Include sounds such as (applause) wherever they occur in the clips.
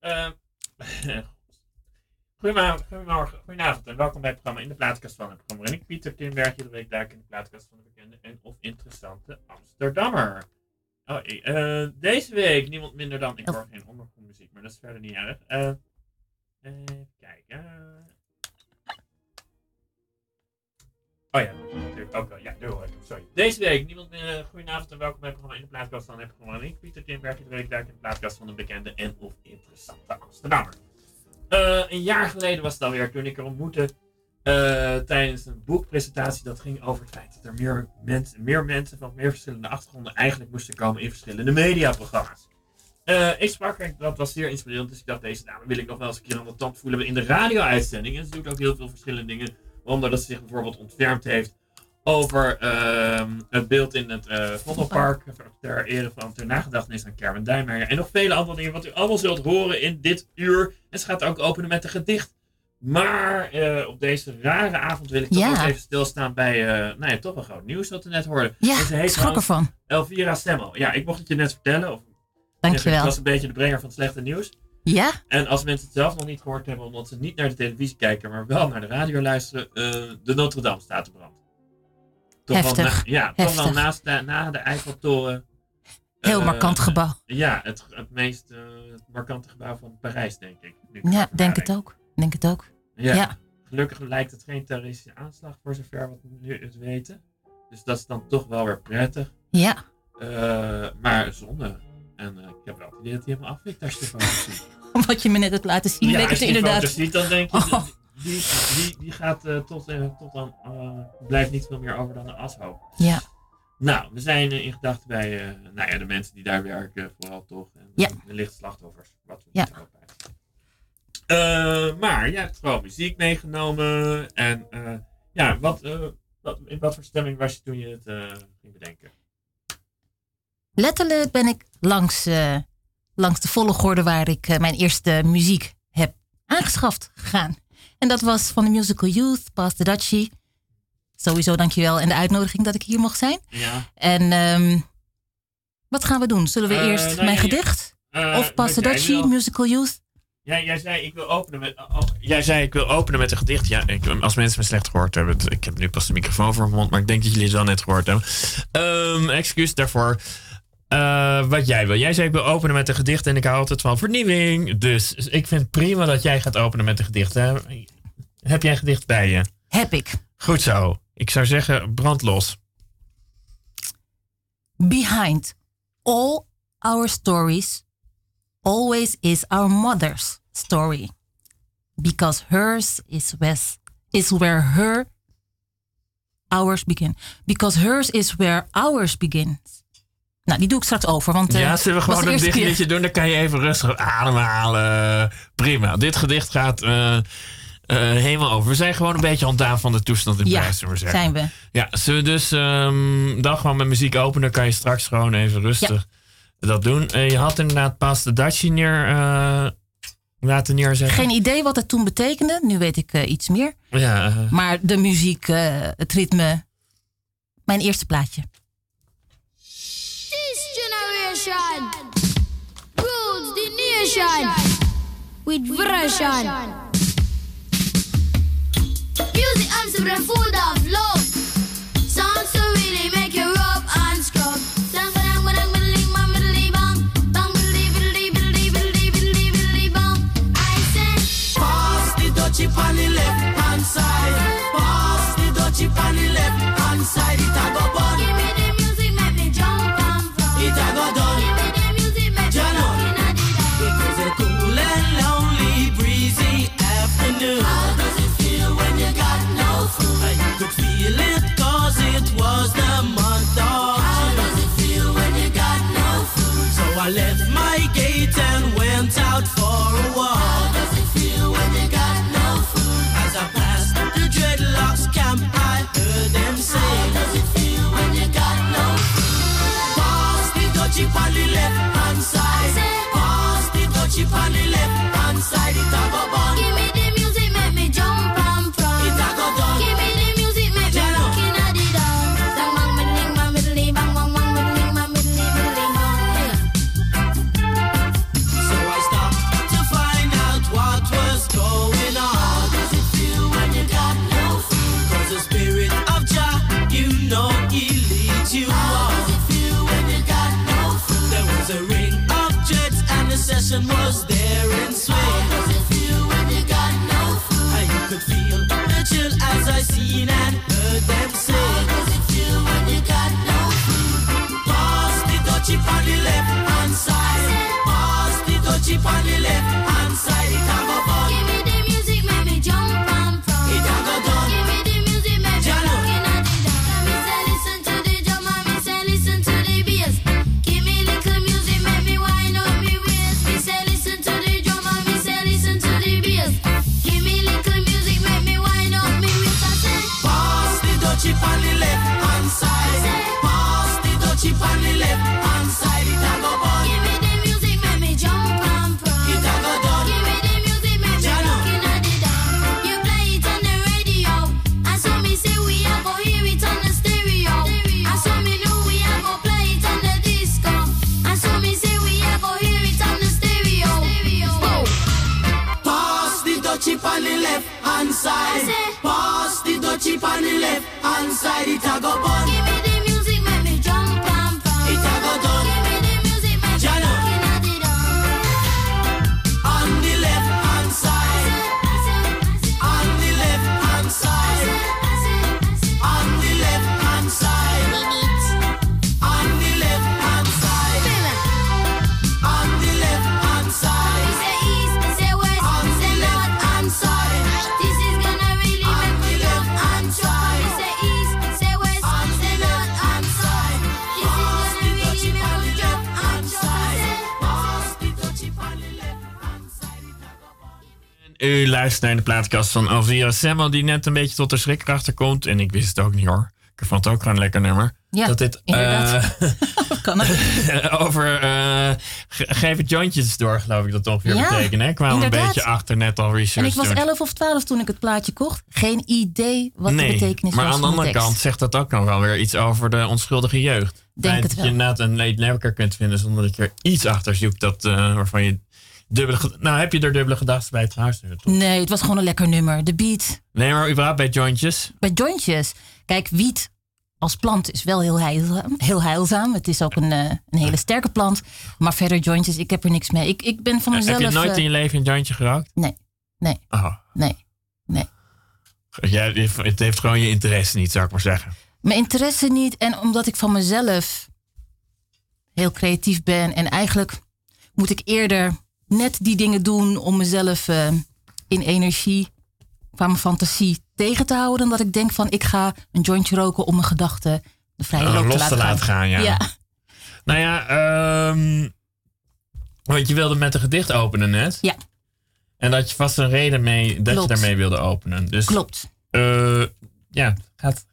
Uh, (laughs) goedemorgen, goedemorgen, goedenavond en welkom bij het programma In de Plaatkast van het programma. En ik, Pieter Timberg, iedere week duik in de plaatkast van de bekende en of interessante Amsterdammer. Oh, uh, deze week niemand minder dan, ik hoor geen ondergrondmuziek, maar dat is verder niet erg. Uh, even kijken. Oh ja, natuurlijk ook wel. Ja, daar hoor ik Sorry. Deze week, niemand meer. Uh, goedenavond en welkom bij het programma In de Plaatkast van het programma. Ik, Pieter Timberg, iedere week duik in de plaatkast van de bekende en of interessante Amsterdammer. Uh, een jaar geleden was het alweer toen ik er ontmoette uh, tijdens een boekpresentatie. Dat ging over het feit dat er meer, mensen, meer mensen van meer verschillende achtergronden eigenlijk moesten komen in verschillende mediaprogramma's. Uh, ik sprak er, dat was zeer inspirerend, dus ik dacht, deze dame wil ik nog wel eens een keer aan de tand voelen in de radio-uitzending. En ze doet ook heel veel verschillende dingen, omdat ze zich bijvoorbeeld ontfermd heeft over uh, het beeld in het uh, Vondelpark ter ere van ter nagedachtenis aan Carmen Dijmeijer. En nog vele andere dingen wat u allemaal zult horen in dit uur. En ze gaat ook openen met een gedicht. Maar uh, op deze rare avond wil ik toch ja. even stilstaan bij, uh, nou ja, toch wel groot nieuws wat we net hoorden. Ja, ze heet schrok ervan. Elvira Stemmel. Ja, ik mocht het je net vertellen. Of, Dankjewel. Ik was een beetje de brenger van het slechte nieuws. Ja. En als mensen het zelf nog niet gehoord hebben, omdat ze niet naar de televisie kijken, maar wel naar de radio luisteren, uh, de Notre Dame staat te brand. Toch Heftig. Wel ja, toch wel naast de, na de Eiffeltoren. Heel uh, markant gebouw. Ja, het, het meest uh, het markante gebouw van Parijs, denk ik. Ja, denk het ook. Denk het ook. Ja. ja. Gelukkig lijkt het geen terroristische aanslag, voor zover we nu het weten. Dus dat is dan toch wel weer prettig. Ja. Maar zonde. En ik heb wel het idee dat hij helemaal afwikt als je de foto's ziet. Wat (laughs) je me net hebt laten zien, ja, het het inderdaad. Als je ziet, dan denk je, (laughs) oh. die, die, die gaat uh, tot, uh, tot dan, blijft niet veel meer over dan een ashoop. Ja. Nou, we zijn in gedachten bij nou ja, de mensen die daar werken, vooral toch. En ja. de lichte slachtoffers. Wat we ja. maar jij hebt gewoon muziek meegenomen. En ja, wat, wat, in wat voor stemming was je toen je het ging bedenken? Letterlijk ben ik langs, langs de volgorde waar ik mijn eerste muziek heb aangeschaft gegaan. En dat was van de musical Youth, Pas de Dutchie. Sowieso dankjewel en de uitnodiging dat ik hier mocht zijn. Ja. En um, wat gaan we doen? Zullen we uh, eerst nou, mijn ja, gedicht? Uh, of Pas de Dutchie, musical Youth? Ja, jij zei ik wil openen met. Oh, jij zei ik wil openen met een gedicht. Ja, ik, als mensen me slecht gehoord hebben. Ik heb nu pas de microfoon voor mijn mond, maar ik denk dat jullie het wel net gehoord hebben. Um, excuus daarvoor. Uh, wat jij wil. Jij zei ik wil openen met een gedicht en ik hou altijd van vernieuwing. Dus ik vind prima dat jij gaat openen met een gedicht. Hè? Heb jij een gedicht bij je? Heb ik. Goed zo. Ik zou zeggen, brand los. Behind all our stories, always is our mother's story. Because hers is, west, is where her ours begin. Because hers is where ours begins. Nou, die doe ik straks over. Want, ja, uh, zullen we gewoon een dichtje doen? Dan kan je even rustig ademhalen. Prima. Dit gedicht gaat uh, uh, helemaal over. We zijn gewoon een beetje ontdaan van de toestand in ja, Parijs, zullen we zeggen. zijn we. Ja, zullen we dus um, dan gewoon met muziek openen? Dan kan je straks gewoon even rustig ja. dat doen. je had inderdaad pas de Daci neer laten neerzetten. Geen idee wat het toen betekende. Nu weet ik iets meer. Ja, maar de muziek, het ritme. Mijn eerste plaatje. Generation rules the nation with version. Music and full of love. Songs to really make you rub and scrub. Chip on the left hand side. Pass the dutchie on the left hand side. It a go could feel it cause it was the month of How does it feel when you got no food? So I left my gate and went out for a walk. Was there in swing. How does it feel when you got no food? And you could feel the chill as I seen and heard them say. How does it feel when you got no food? Pass the dutchie on the left hand side. Pass the dutchie on the left luistert naar de plaatkast van Alvira Semmel, die net een beetje tot de schrikkrachten komt. En ik wist het ook niet hoor. Ik vond het ook gewoon een lekker nummer. Ja, dat dit inderdaad. eh, (laughs) Kan het? (laughs) over ge- geef het jointjes door, geloof ik dat ongeveer Ja, betekent. Hè? Ik kwam een beetje achter net al research En ik was doen. 11 of 12 toen ik het plaatje kocht. Geen idee wat nee, de betekenis maar was aan de andere tekst. kant zegt dat ook dan wel weer iets over de onschuldige jeugd. Denk het dat wel. je inderdaad een leed lekker kunt vinden zonder dat je er iets achter zoekt dat, eh, waarvan je dubbele... Nou, heb je er dubbele gedachten bij het toch? Nee, het was gewoon een lekker nummer. De beat. Nee, maar überhaupt bij jointjes. Bij jointjes. Kijk, wiet als plant is wel heel heilzaam. Heel heilzaam. Het is ook een, eh, een hele sterke plant. Maar verder jointjes, ik heb er niks mee. Ik, ik ben van mezelf... heb je nooit eh, in je leven een jointje gerookt? Nee, nee, Oh. nee, nee. Ja, het heeft gewoon je interesse niet, zou ik maar zeggen. Mijn interesse niet. En omdat ik van mezelf heel creatief ben. En eigenlijk moet ik eerder net die dingen doen om mezelf eh, in energie, qua mijn fantasie tegen te houden. Dan dat ik denk van ik ga een jointje roken om mijn gedachten de vrije Oh, loop los te laten gaan. gaan, ja. ja. Nou ja, ehm, want je wilde met een gedicht openen net. Ja. En dat je vast een reden mee dat Klopt. je daarmee wilde openen. Dus, Klopt. eh, ja, gaat,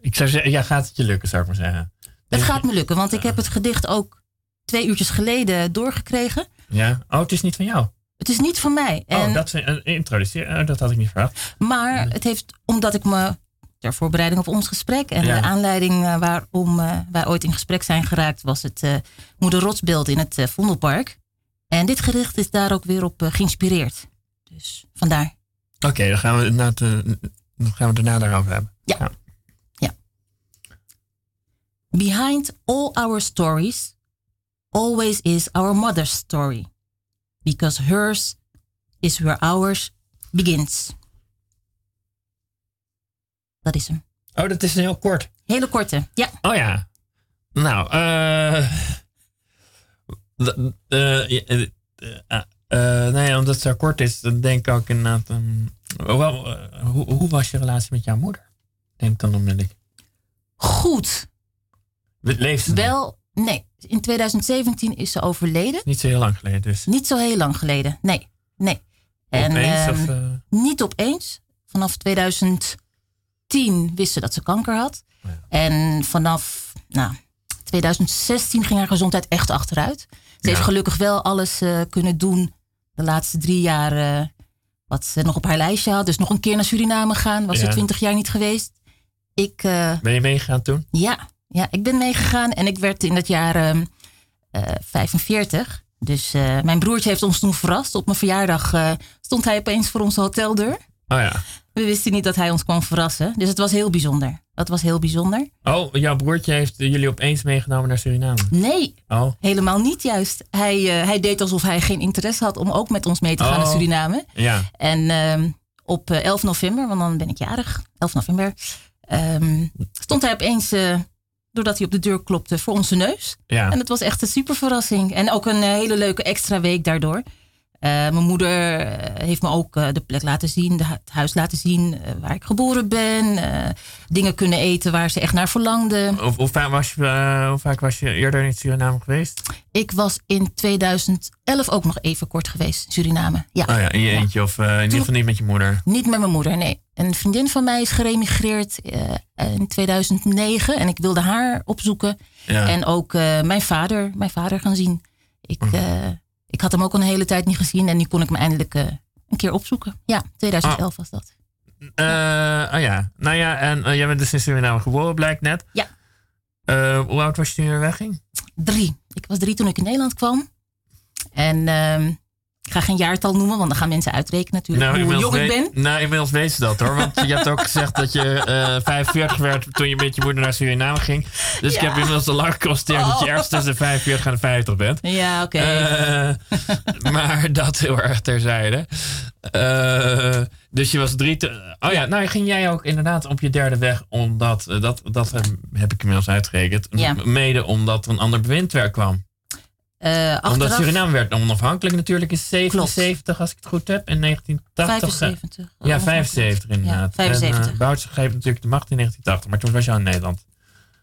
ik zou zeggen, ja, gaat het je lukken, zou ik maar zeggen. Het Denk gaat me lukken, want ik heb het gedicht ook twee uurtjes geleden doorgekregen. Ja, oh, het is niet van jou. Het is niet van mij. Oh, dat, is een- introduceer, oh, dat had ik niet verwacht. Maar het heeft, omdat ik me ter voorbereiding op ons gesprek en Ja. de aanleiding eh, waarom eh, wij ooit in gesprek zijn geraakt, was het eh Moeder Rotsbeeld in het Vondelpark. En dit gedicht is daar ook weer op geïnspireerd. Dus vandaar. Oké, dan gaan we het na te- dan gaan we het daarna daarover hebben. Ja. Behind all our stories, always is our mother's story. Because hers is where ours begins. Dat is hem. Oh, dat is heel kort. Hele korte. Ja. Oh ja. Nou, eh. eh, eh, eh, nee, omdat het zo kort is, dan denk ik ook inderdaad. wel, eh, hoe, hoe was je relatie met jouw moeder? Ik dan onmiddellijk. Goed. Leeft ze nog? Wel, nee. In 2017 is ze overleden. Niet zo heel lang geleden, dus. Niet zo heel lang geleden. Nee. Nee. Opeens, ehm, of, eh? Niet opeens. Vanaf 2010 wist ze dat ze kanker had. Ja. En vanaf nou, 2016 ging haar gezondheid echt achteruit. Ze Ja. heeft gelukkig wel alles eh, kunnen doen de laatste drie jaar eh, wat ze nog op haar lijstje had. Dus nog een keer naar Suriname gaan. Was ze Ja. 20 jaar niet geweest. Ik, Ben je meegegaan toen? ja, ja, ik ben meegegaan en ik werd in dat jaar ehm, eh, 45. Dus eh, mijn broertje heeft ons toen verrast. Op mijn verjaardag eh, stond hij opeens voor onze hoteldeur. Oh ja. We wisten niet dat hij ons kwam verrassen. Dus het was heel bijzonder. Dat was heel bijzonder. Oh, jouw broertje heeft jullie opeens meegenomen naar Suriname. Nee, Oh, helemaal niet juist. Hij, hij deed alsof hij geen interesse had om ook met ons mee te gaan Oh. naar Suriname. ja. En ehm, op eh, 11 november, want dan ben ik jarig, 11 november, ehm, stond hij opeens, doordat hij op de deur klopte, voor onze neus. Ja. En het was echt een super verrassing. En ook een eh, hele leuke extra week daardoor. Eh, mijn moeder eh, heeft me ook eh, de plek laten zien, het huis laten zien waar ik geboren ben. dingen kunnen eten waar ze echt naar verlangde. Hoe, hoe, vaak was je, hoe vaak was je eerder in Suriname geweest? Ik was in 2011 ook nog even kort geweest in Suriname. Ja. Oh ja, in je Ja. eentje of in ieder geval niet met je moeder. Niet met mijn moeder, nee. Een vriendin van mij is geremigreerd in 2009 en ik wilde haar opzoeken. Ja. En ook mijn vader, mijn vader gaan zien. Ik, eh, ik had hem ook al een hele tijd niet gezien en nu kon ik hem eindelijk eh, een keer opzoeken. Ja, 2011 was dat. Eh, oh ja, nou ja, en eh, jij bent dus in Suriname geboren, blijkt net. Ja. Hoe oud was je toen je wegging? Drie. Ik was drie toen ik in Nederland kwam. En ehm, ik ga geen jaartal noemen, want dan gaan mensen uitrekenen natuurlijk hoe inmiddels jong ik ben. Nou, inmiddels weet ze dat hoor. Want je hebt ook gezegd dat je eh 45 werd toen je met je moeder naar Suriname ging. Dus ik heb inmiddels al lang geconstateerd dat je Oh. ergens tussen de 45 en de 50 bent. Ja, oké. Eh, maar dat heel erg terzijde. Eh, dus je was drie. te- oh ja, nou ging jij ook inderdaad op je derde weg, omdat dat, dat heb- heb ik inmiddels uitgerekend. Ja. Mede omdat er een ander bewindwerk kwam. Eh, Omdat Suriname werd onafhankelijk natuurlijk in 77, als ik het goed heb, in 1980. 75. Ja, Oh, 75 inderdaad. Ja, 75. En uh, Boutsen greep natuurlijk de macht in 1980, maar toen was je al in Nederland.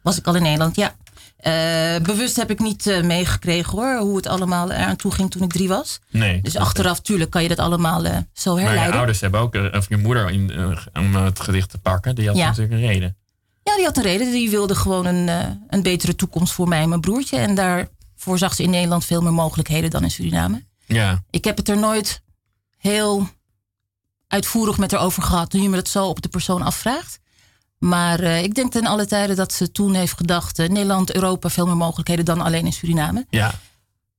Was ik al in Nederland, ja. Eh, bewust heb ik niet eh, meegekregen hoor, hoe het allemaal eraan toe ging toen ik drie was. Nee. Dus achteraf, tuurlijk, kan je dat allemaal eh, zo Maar je herleiden. ouders hebben ook, eh, of je moeder in, eh, om het gedicht te pakken, die had Ja. natuurlijk een reden. Ja, die had een reden. Die wilde gewoon een, eh, een betere toekomst voor mij en mijn broertje. En daarvoor zag ze in Nederland veel meer mogelijkheden dan in Suriname. Ja. Ik heb het er nooit heel uitvoerig met haar over gehad. Nu je me dat zo op de persoon afvraagt. Maar eh, ik denk ten alle tijden dat ze toen heeft gedacht... eh, Nederland, Europa, veel meer mogelijkheden dan alleen in Suriname. Ja.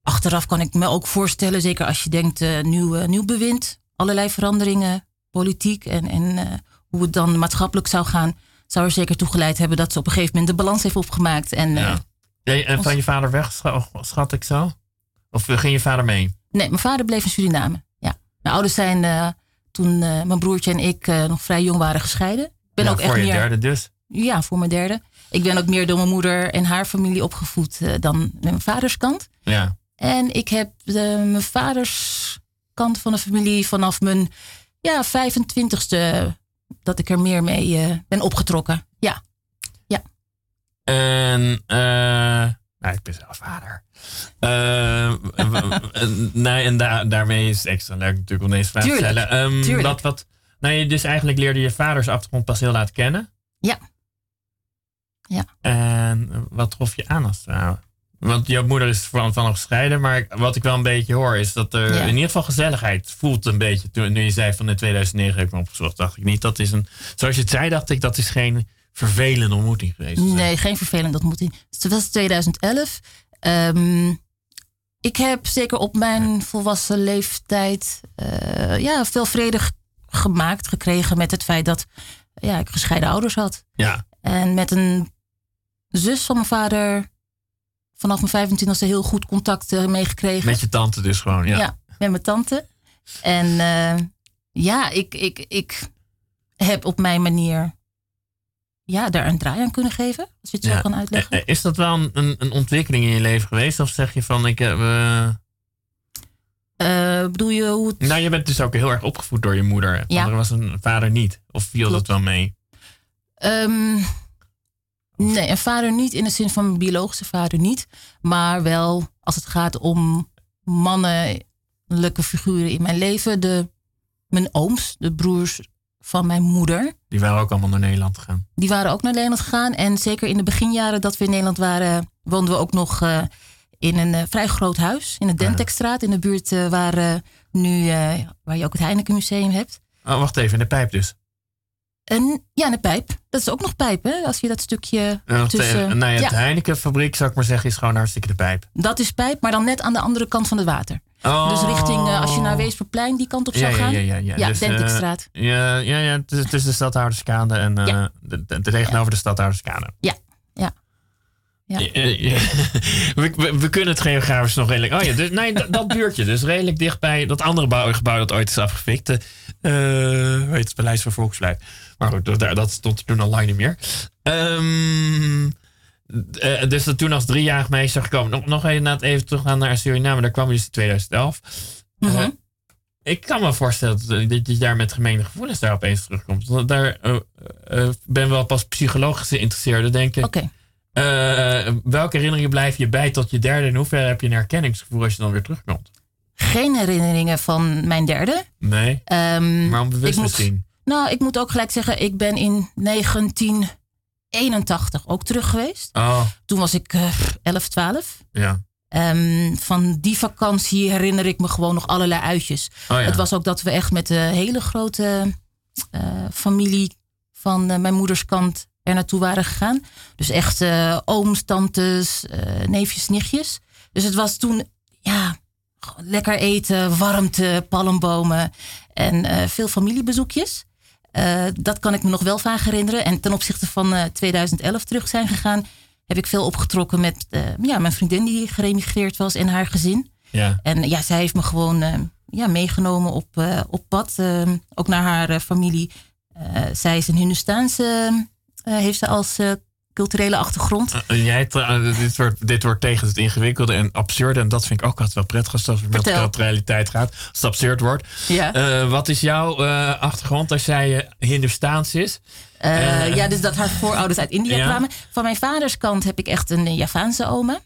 Achteraf kan ik me ook voorstellen, zeker als je denkt eh, nieuw, nieuw bewind, allerlei veranderingen, politiek en, en hoe het dan maatschappelijk zou gaan, zou er zeker toe geleid hebben dat ze op een gegeven moment de balans heeft opgemaakt. En Ja. En van je vader weg, scha- schat ik zo? Of eh, ging je vader mee? nee, mijn vader bleef in Suriname. Ja. Mijn ouders zijn eh, toen eh, mijn broertje en ik nog vrij jong waren gescheiden. Ik ben ook voor echt je meer. derde dus. Ja, voor mijn derde. Ik ben ook meer door mijn moeder en haar familie opgevoed dan met mijn vaders kant. Ja. En ik heb de, mijn vaders kant van de familie vanaf mijn ja, 25ste dat ik er meer mee ben opgetrokken. Ja, En, eh nou, ik ben zelf vader. W- nee, en daar daarmee is het extra leuk natuurlijk om deze vraag te stellen. Ehm, tuurlijk. Wat, wat, nou, je dus eigenlijk leerde je vaders achtergrond pas heel laat kennen. Ja. Ja. En wat trof je aan als ware? Want jouw moeder is van, van nog gescheiden, maar wat ik wel een beetje hoor is dat er Ja. in ieder geval gezelligheid voelt een beetje. Toen, nu je zei van in 2009 heb ik me opgezocht, dacht ik niet. Dat is een, zoals je het zei, dacht ik dat is geen vervelende ontmoeting geweest. nee, geen vervelend ontmoeting. Het was 2011. Ehm, ik heb zeker op mijn volwassen leeftijd eh, ja, veel vrede gemaakt gekregen met het feit dat ja, ik gescheiden ouders had. Ja, En met een zus van mijn vader vanaf mijn 25e heel goed contact eh, meegekregen. met je tante dus gewoon. Ja. Ja. met mijn tante. En eh, ja, ik, ik, ik heb op mijn manier ja, daar een draai aan kunnen geven. Als je het zo kan uitleggen. Eh, eh, Is dat wel een, een, een ontwikkeling in je leven geweest? Of zeg je van, ik heb... Eh, bedoel je hoe het... Nou, je bent dus ook heel erg opgevoed door je moeder. Ja. Was een vader niet. Of viel Klopt. dat wel mee? Ehm, nee, een vader niet in de zin van mijn biologische vader niet. Maar wel als het gaat om mannelijke figuren in mijn leven. De, mijn ooms, de broers van mijn moeder. Die waren ook allemaal naar Nederland gegaan. Die waren ook naar Nederland gegaan. En zeker in de beginjaren dat we in Nederland waren, woonden we ook nog eh, in een eh, vrij groot huis. In de Dentekstraat, in de buurt eh, waar, nu, waar je ook het Heineken Museum hebt. Oh, wacht even, in de pijp dus. En ja, de pijp. Dat is ook nog pijp, hè? Als je dat stukje tussen... even, nou ja, ja. de Heinekenfabriek, zou ik maar zeggen, is gewoon hartstikke de pijp. Dat is pijp, maar dan net aan de andere kant van het water. Oh. Dus richting, eh, als je naar Weesperplein die kant op zou ja, gaan. Ja, ja, ja. Ja, Dus, eh, Dentikstraat. ja, ja, ja, het is, het is de Stadhouderskade en eh, Ja. de, de, de tegenover de Stadhouderskade. Ja, ja. Ja. (laughs) We, we, we kunnen het geografisch nog redelijk. Oh ja, dus, nee, dat, dat buurtje. Dus redelijk dichtbij dat andere bouw, gebouw dat ooit is afgefikt. eh hoe heet het Paleis van. Maar goed, dat, dat stond toen al lang niet meer. Ehm, eh, dus dat toen als driejarig meisje gekomen. Nog, nog even, even teruggaan naar Suriname. Daar kwam je dus in 2011. Mhm. Eh, ik kan me voorstellen dat, dat je daar met gemengde gevoelens daar opeens terugkomt. Want daar eh, eh, ben wel pas psychologisch geïnteresseerd. Denk ik. Eh, welke herinneringen blijf je bij tot je derde? En hoe ver heb je een herkenningsgevoel als je dan weer terugkomt? Geen herinneringen van mijn derde. Nee, Ehm, maar onbewust moet- misschien. Nou, ik moet ook gelijk zeggen, ik ben in 1981 ook terug geweest. Oh, Toen was ik eh 11, 12. ja. Ehm, van die vakantie herinner ik me gewoon nog allerlei uitjes. Oh, ja. Het was ook dat we echt met de hele grote eh, familie van eh, mijn moeders kant er naartoe waren gegaan. Dus echt eh, ooms, tantes, neefjes, nichtjes. Dus het was toen, ja, lekker eten, warmte, palmbomen en veel familiebezoekjes. Eh, dat kan ik me nog wel vaak herinneren. En ten opzichte van eh, 2011 terug zijn gegaan, heb ik veel opgetrokken met eh, ja, mijn vriendin die geremigreerd was en haar gezin. ja. En ja, zij heeft me gewoon eh, ja, meegenomen op, eh, op pad. eh, ook naar haar eh, familie. Eh, zij is een Hindustaanse, eh, heeft ze als eh, culturele achtergrond. Eh, Jij, tra- dit, wordt, dit wordt tegen het ingewikkelde en absurde. En dat vind ik ook altijd wel prettig als het met Vertel. culturaliteit gaat. Als het absurd wordt. Ja. Eh, wat is jouw eh, achtergrond als jij Hindoestaans is? Eh, eh, ja, dus dat haar voorouders uit India Ja. kwamen. Van mijn vaders kant heb ik echt een Javaanse oma.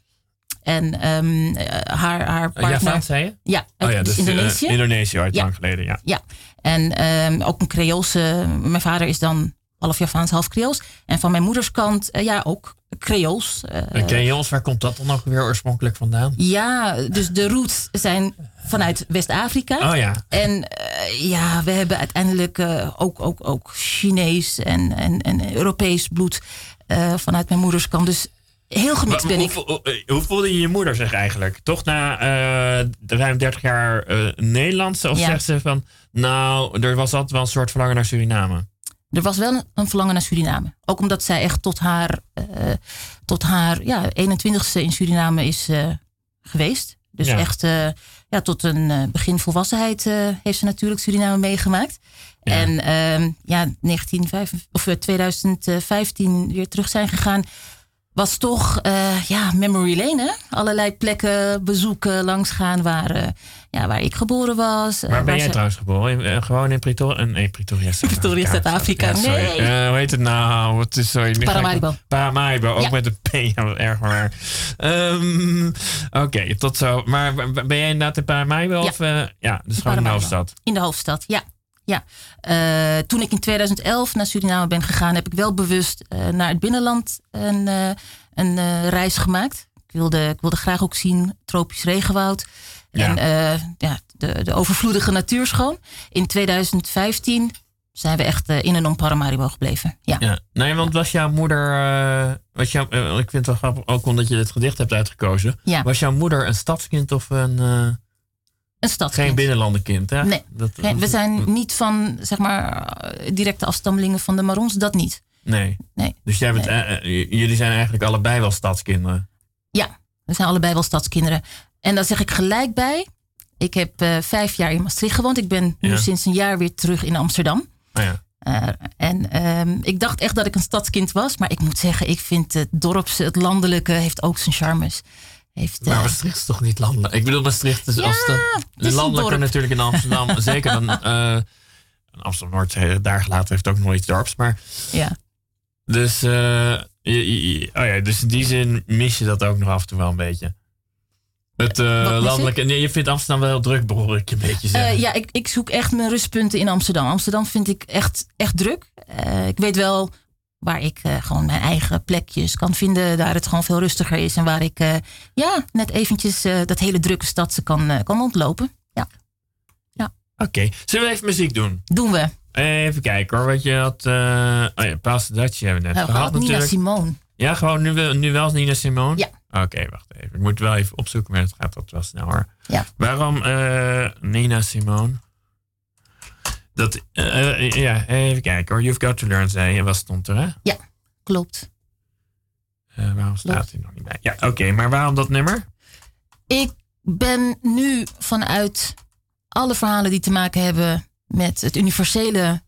En eh, haar, haar partner... Javaan, zei je? Ja, uit Oh ja, dus eh, Indonesië. Indonesië ooit Ja. lang geleden, ja. Ja, en ehm, ook een Creoolse. Mijn vader is dan half Javaans, half Creools. En van mijn moeders kant, eh, ja, ook Creools. eh, ken je ons, waar komt dat dan ook weer oorspronkelijk vandaan? ja, dus de roots zijn vanuit West-Afrika. Oh ja, En eh, ja, we hebben uiteindelijk eh, ook, ook, ook Chinees en, en, en Europees bloed eh, vanuit mijn moeders kant. Dus heel gemixt ben hoe, ik. hoe, voelde je je moeder zich eigenlijk? Toch na eh, ruim 30 jaar eh Nederlands? Of Ja. zegt ze van, nou, er was altijd wel een soort verlangen naar Suriname? Er was wel een- verlangen naar Suriname. Ook omdat zij echt tot haar, eh, tot haar ja, 21ste in Suriname is eh, geweest. Dus Ja. echt eh, ja, tot een begin volwassenheid heeft ze natuurlijk Suriname meegemaakt. Ja. En ehm, ja, 1905, of eh, 2015 weer terug zijn gegaan. Was toch eh, ja, memory lane, hè? Allerlei plekken bezoeken, langsgaan waar, eh, ja, waar ik geboren was. eh, Waar ben waar jij ze- trouwens geboren? In- gewoon in Pretoria? Nee, Pretoria. (laughs) Pretoria, Zuid-Afrika. Ja. Nee. Hoe heet het nou? Wat is sorry. Paramaribo. Paramaribo, ook Ja. met een P. (laughs) Ja, wat erg maar. Ehm, Oké, tot zo. Maar ben jij inderdaad in Paramaribo? Ja. Of, ja, dus gewoon in de hoofdstad. In de hoofdstad, ja. Ja. Eh, toen ik in 2011 naar Suriname ben gegaan, heb ik wel bewust eh, naar het binnenland een, eh, een reis gemaakt. Ik wilde, ik wilde graag ook zien tropisch regenwoud. Ja. En ja, de, de overvloedige natuur schoon. In 2015 zijn we echt in en om Paramaribo gebleven. Ja, Ja. Nee, want was jouw moeder... was jouw, ik vind het wel grappig, ook omdat je dit gedicht hebt uitgekozen. Ja. Was jouw moeder een stadskind of een... een stad. geen binnenlandenkind, hè? Nee, Dat, we zijn niet van, zeg maar, eh, directe afstammelingen van de Marons, dat niet. Nee. Nee. Dus jij bent, eh, eh, jullie zijn eigenlijk allebei wel stadskinderen. Ja, we zijn allebei wel stadskinderen. En daar zeg ik gelijk bij. Ik heb vijf jaar in Maastricht gewoond. Ik ben nu Ja. sinds een jaar weer terug in Amsterdam. Oh ja. En ehm, ik dacht echt dat ik een stadskind was. Maar ik moet zeggen, ik vind het dorps, het landelijke, heeft ook zijn charmes. Heeft, eh, Maar Maastricht is toch niet landelijk? Ik bedoel, Maastricht is Ja, als de, is landelijke natuurlijk in Amsterdam. (laughs) zeker dan eh Amsterdam-Noord, eh, daar gelaten heeft ook nog iets dorps. Maar ja. dus, eh, je- je- oh ja, dus in die zin mis je dat ook nog af en toe wel een beetje. Het eh, landelijke, nee, je vindt Amsterdam wel heel druk, behoor ik je een beetje zeggen. Eh, ja, ik, ik zoek echt mijn rustpunten in Amsterdam. Amsterdam vind ik echt, echt druk. Eh, ik weet wel waar ik eh, gewoon mijn eigen plekjes kan vinden. Daar het gewoon veel rustiger is. En waar ik eh, ja, net eventjes eh, dat hele drukke stadse kan, kan ontlopen. Ja, Oké, zullen we even muziek doen? doen we. Even kijken hoor, wat je had. oh ja, Paas Dutch hebben we net Nou, gehad Nina natuurlijk. Simone. Ja, gewoon nu, wel- nu wel Nina Simone? Ja. Oké, wacht even. Ik moet wel even opzoeken, maar het gaat wat wel snel hoor. Ja. Waarom Nina Simone? Dat, eh, eh, ja, even kijken hoor. You've got to learn, zei je. Wat stond er, hè? Klopt. Eh, waarom staat Klopt. hij nog niet bij? Ja, oké. maar waarom dat nummer? Ik ben nu vanuit alle verhalen die te maken hebben met het universele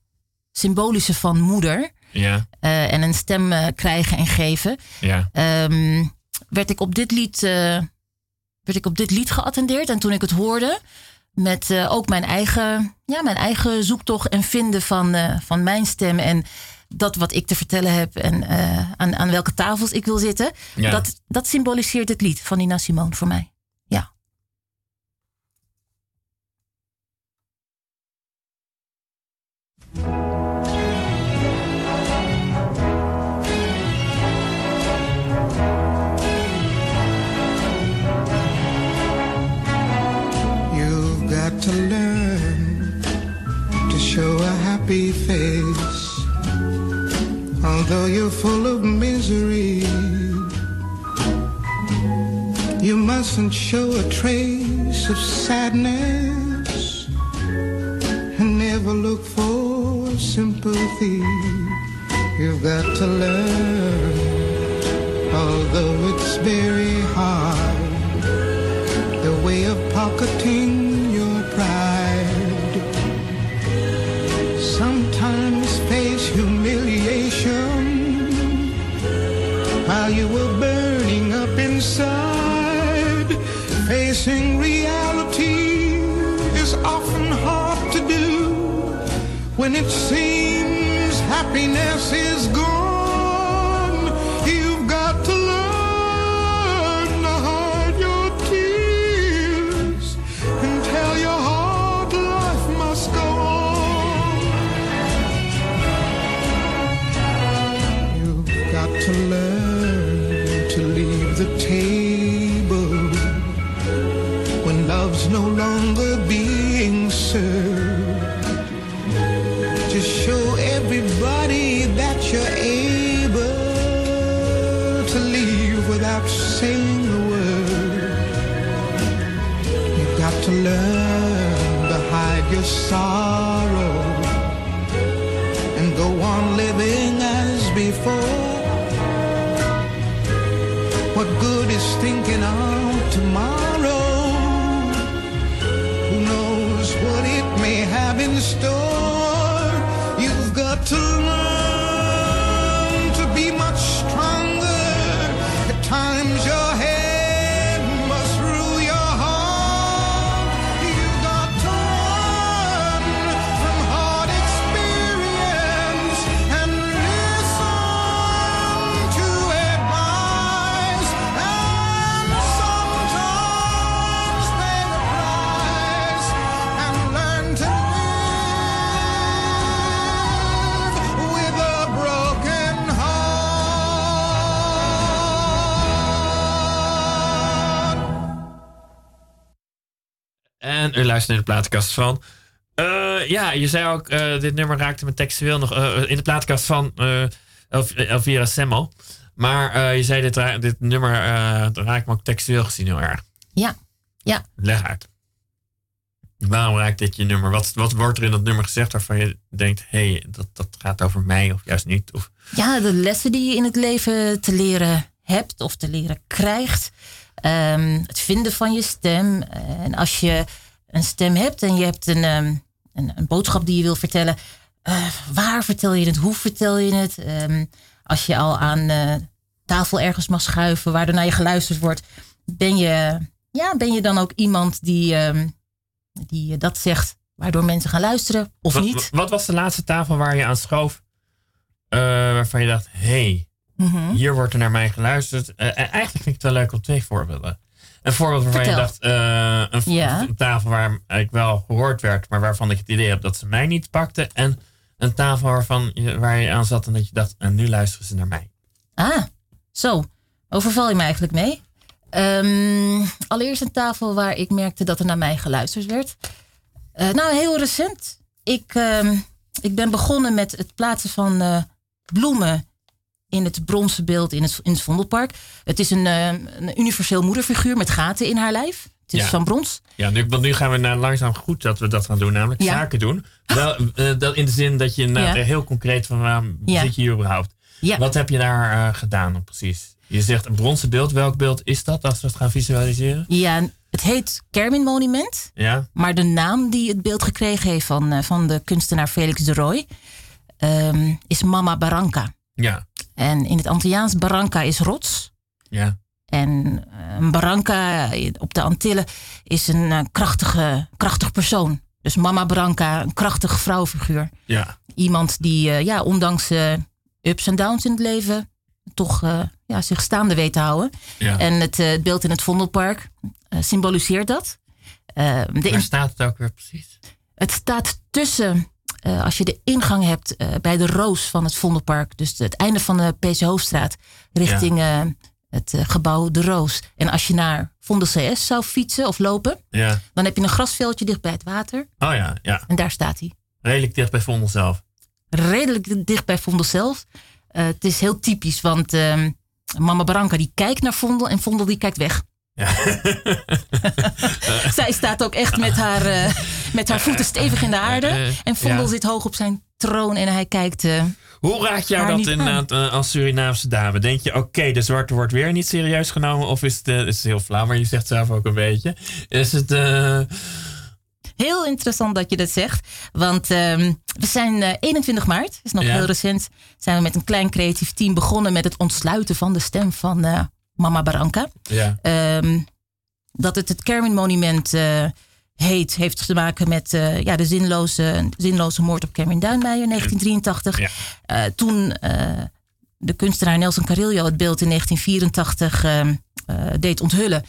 symbolische van moeder Ja, eh, en een stem eh, krijgen en geven, ja. ehm, werd, ik op dit lied, eh, werd ik op dit lied geattendeerd. En toen ik het hoorde, met eh, ook mijn eigen, ja, mijn eigen zoektocht en vinden van, eh, van mijn stem en dat wat ik te vertellen heb en eh, aan, aan welke tafels ik wil zitten, ja. dat, dat symboliseert het lied van Nina Simone voor mij. To learn to show a happy face. Although you're full of misery, you mustn't show a trace of sadness and never look for sympathy. You've got to learn, although it's very hard the way of pocketing when it seems happiness is gone. U luistert naar de platenkast van. Eh, ja, je zei ook, eh, dit nummer raakte me textueel nog eh, in de platenkast van eh Elv- Elvira Semmel. Maar eh, je zei, dit, ra- dit nummer eh, raakt me ook textueel gezien heel erg. Ja. Ja. Leg uit. Waarom raakt dit je nummer? Wat, wat wordt er in dat nummer gezegd waarvan je denkt, hé, hey, dat, dat gaat over mij of juist niet? Of, ja, de lessen die je in het leven te leren hebt of te leren krijgt. Ehm, het vinden van je stem. En als je een stem hebt en je hebt een, ehm, een, een boodschap die je wil vertellen. eh, waar vertel je het? Hoe vertel je het? Ehm, als je al aan eh, tafel ergens mag schuiven waar er naar je geluisterd wordt. Ben je, ja, ben je dan ook iemand die, ehm, die eh, dat zegt waardoor mensen gaan luisteren of wat, niet? wat was de laatste tafel waar je aan schoof? waarvan je dacht, hé, hey, Mhm. hier wordt er naar mij geluisterd. En eigenlijk vind ik het wel leuk om twee voorbeelden. Een voorbeeld waarvan Vertel. je dacht, eh, een, v- Ja. een tafel waar ik wel gehoord werd, maar waarvan ik het idee heb dat ze mij niet pakten. En een tafel waarvan je, waar je aan zat en dat je dacht, en nu luisteren ze naar mij. Ah, zo. Overval je me eigenlijk mee? Ehm, allereerst een tafel waar ik merkte dat er naar mij geluisterd werd. Eh, nou, heel recent. Ik, ehm, ik ben begonnen met het plaatsen van eh, bloemen in het bronzen beeld in het, in het Vondelpark. Het is een, eh, een universeel moederfiguur met gaten in haar lijf. Het is Ja. van brons. Ja, nu, want nu gaan we naar langzaam goed dat we dat gaan doen, namelijk Ja. zaken doen. Wel, (laughs) eh, dat in de zin dat je nou, Ja. heel concreet van waarom zit je hier überhaupt? Ja. Wat heb je daar eh, gedaan precies? Je zegt een bronzen beeld. Welk beeld is dat als we het gaan visualiseren? Ja, het heet Kermin Monument. Ja, Maar de naam die het beeld gekregen heeft van, van de kunstenaar Felix de Roy ehm, is Mama Barranca. ja, En in het Antilliaans Barranca is rots. ja. En eh, een Barranca op de Antillen is een eh, krachtige, krachtig persoon. Dus Mama Barranca, een krachtig vrouwenfiguur. ja. Iemand die, eh, ja, ondanks ups en downs in het leven, toch ja, zich staande weet te houden. ja. En het, het beeld in het Vondelpark symboliseert dat. De Waar staat het ook weer precies? Het staat tussen, eh, als je de ingang hebt eh, bij de Roos van het Vondelpark, dus het einde van de PC Hoofdstraat, richting eh, het gebouw De Roos. En als je naar Vondel CS zou fietsen of lopen, Ja. dan heb je een grasveldje dicht bij het water Oh ja, ja. en daar staat hij. Redelijk dicht bij Vondel zelf. Redelijk dicht bij Vondel zelf. Het is heel typisch, want ehm, Mama Barranca die kijkt naar Vondel en Vondel die kijkt weg. Ja. (laughs) Zij staat ook echt met haar, eh, met haar voeten stevig in de aarde. Eh, En Vondel ja. zit hoog op zijn troon en hij kijkt. eh, Hoe raakt jou dat inderdaad eh, als Surinaamse dame? Denk je, oké, de zwarte wordt weer niet serieus genomen? Of is het, eh, het is heel flauw, maar je zegt zelf ook een beetje. Is het, eh, Heel interessant dat je dat zegt. Want ehm, we zijn eh, 21 maart, is nog Ja. heel recent, zijn we met een klein creatief team begonnen met het ontsluiten van de stem van eh, Mama Barranca. ja, Ehm, dat het het Kermin Monument eh, heet, heeft te maken met eh, ja, de zinloze, zinloze moord op Kermin Duinmeijer 1983. Ja. Eh, toen de kunstenaar Nelson Carrillo het beeld in 1984 ehm, eh, deed onthullen,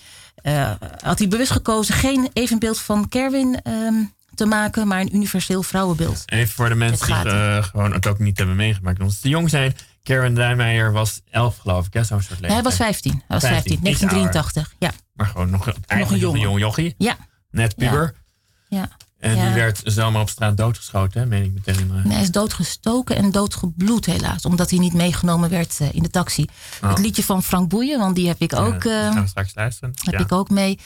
had hij bewust gekozen geen evenbeeld van Kerwin ehm, te maken, maar een universeel vrouwenbeeld. even voor de mensen die gewoon het ook niet hebben meegemaakt. Omdat ze te jong zijn. Karen Duijmeijer was 11 geloof ik, hè? Zo'n soort leeftijd. Hij was 15. Hij was 15, 15, iets 1983. Ja, Maar gewoon nog, een jong jochie. ja, Net puber. ja. En Ja. die werd zomaar op straat doodgeschoten, hè? meen ik meteen. hij is doodgestoken en doodgebloed helaas. Omdat hij niet meegenomen werd eh, in de taxi. Oh. Het liedje van Frank Boeien, want die heb ik ook, die gaan we straks luisteren. heb ik ook mee.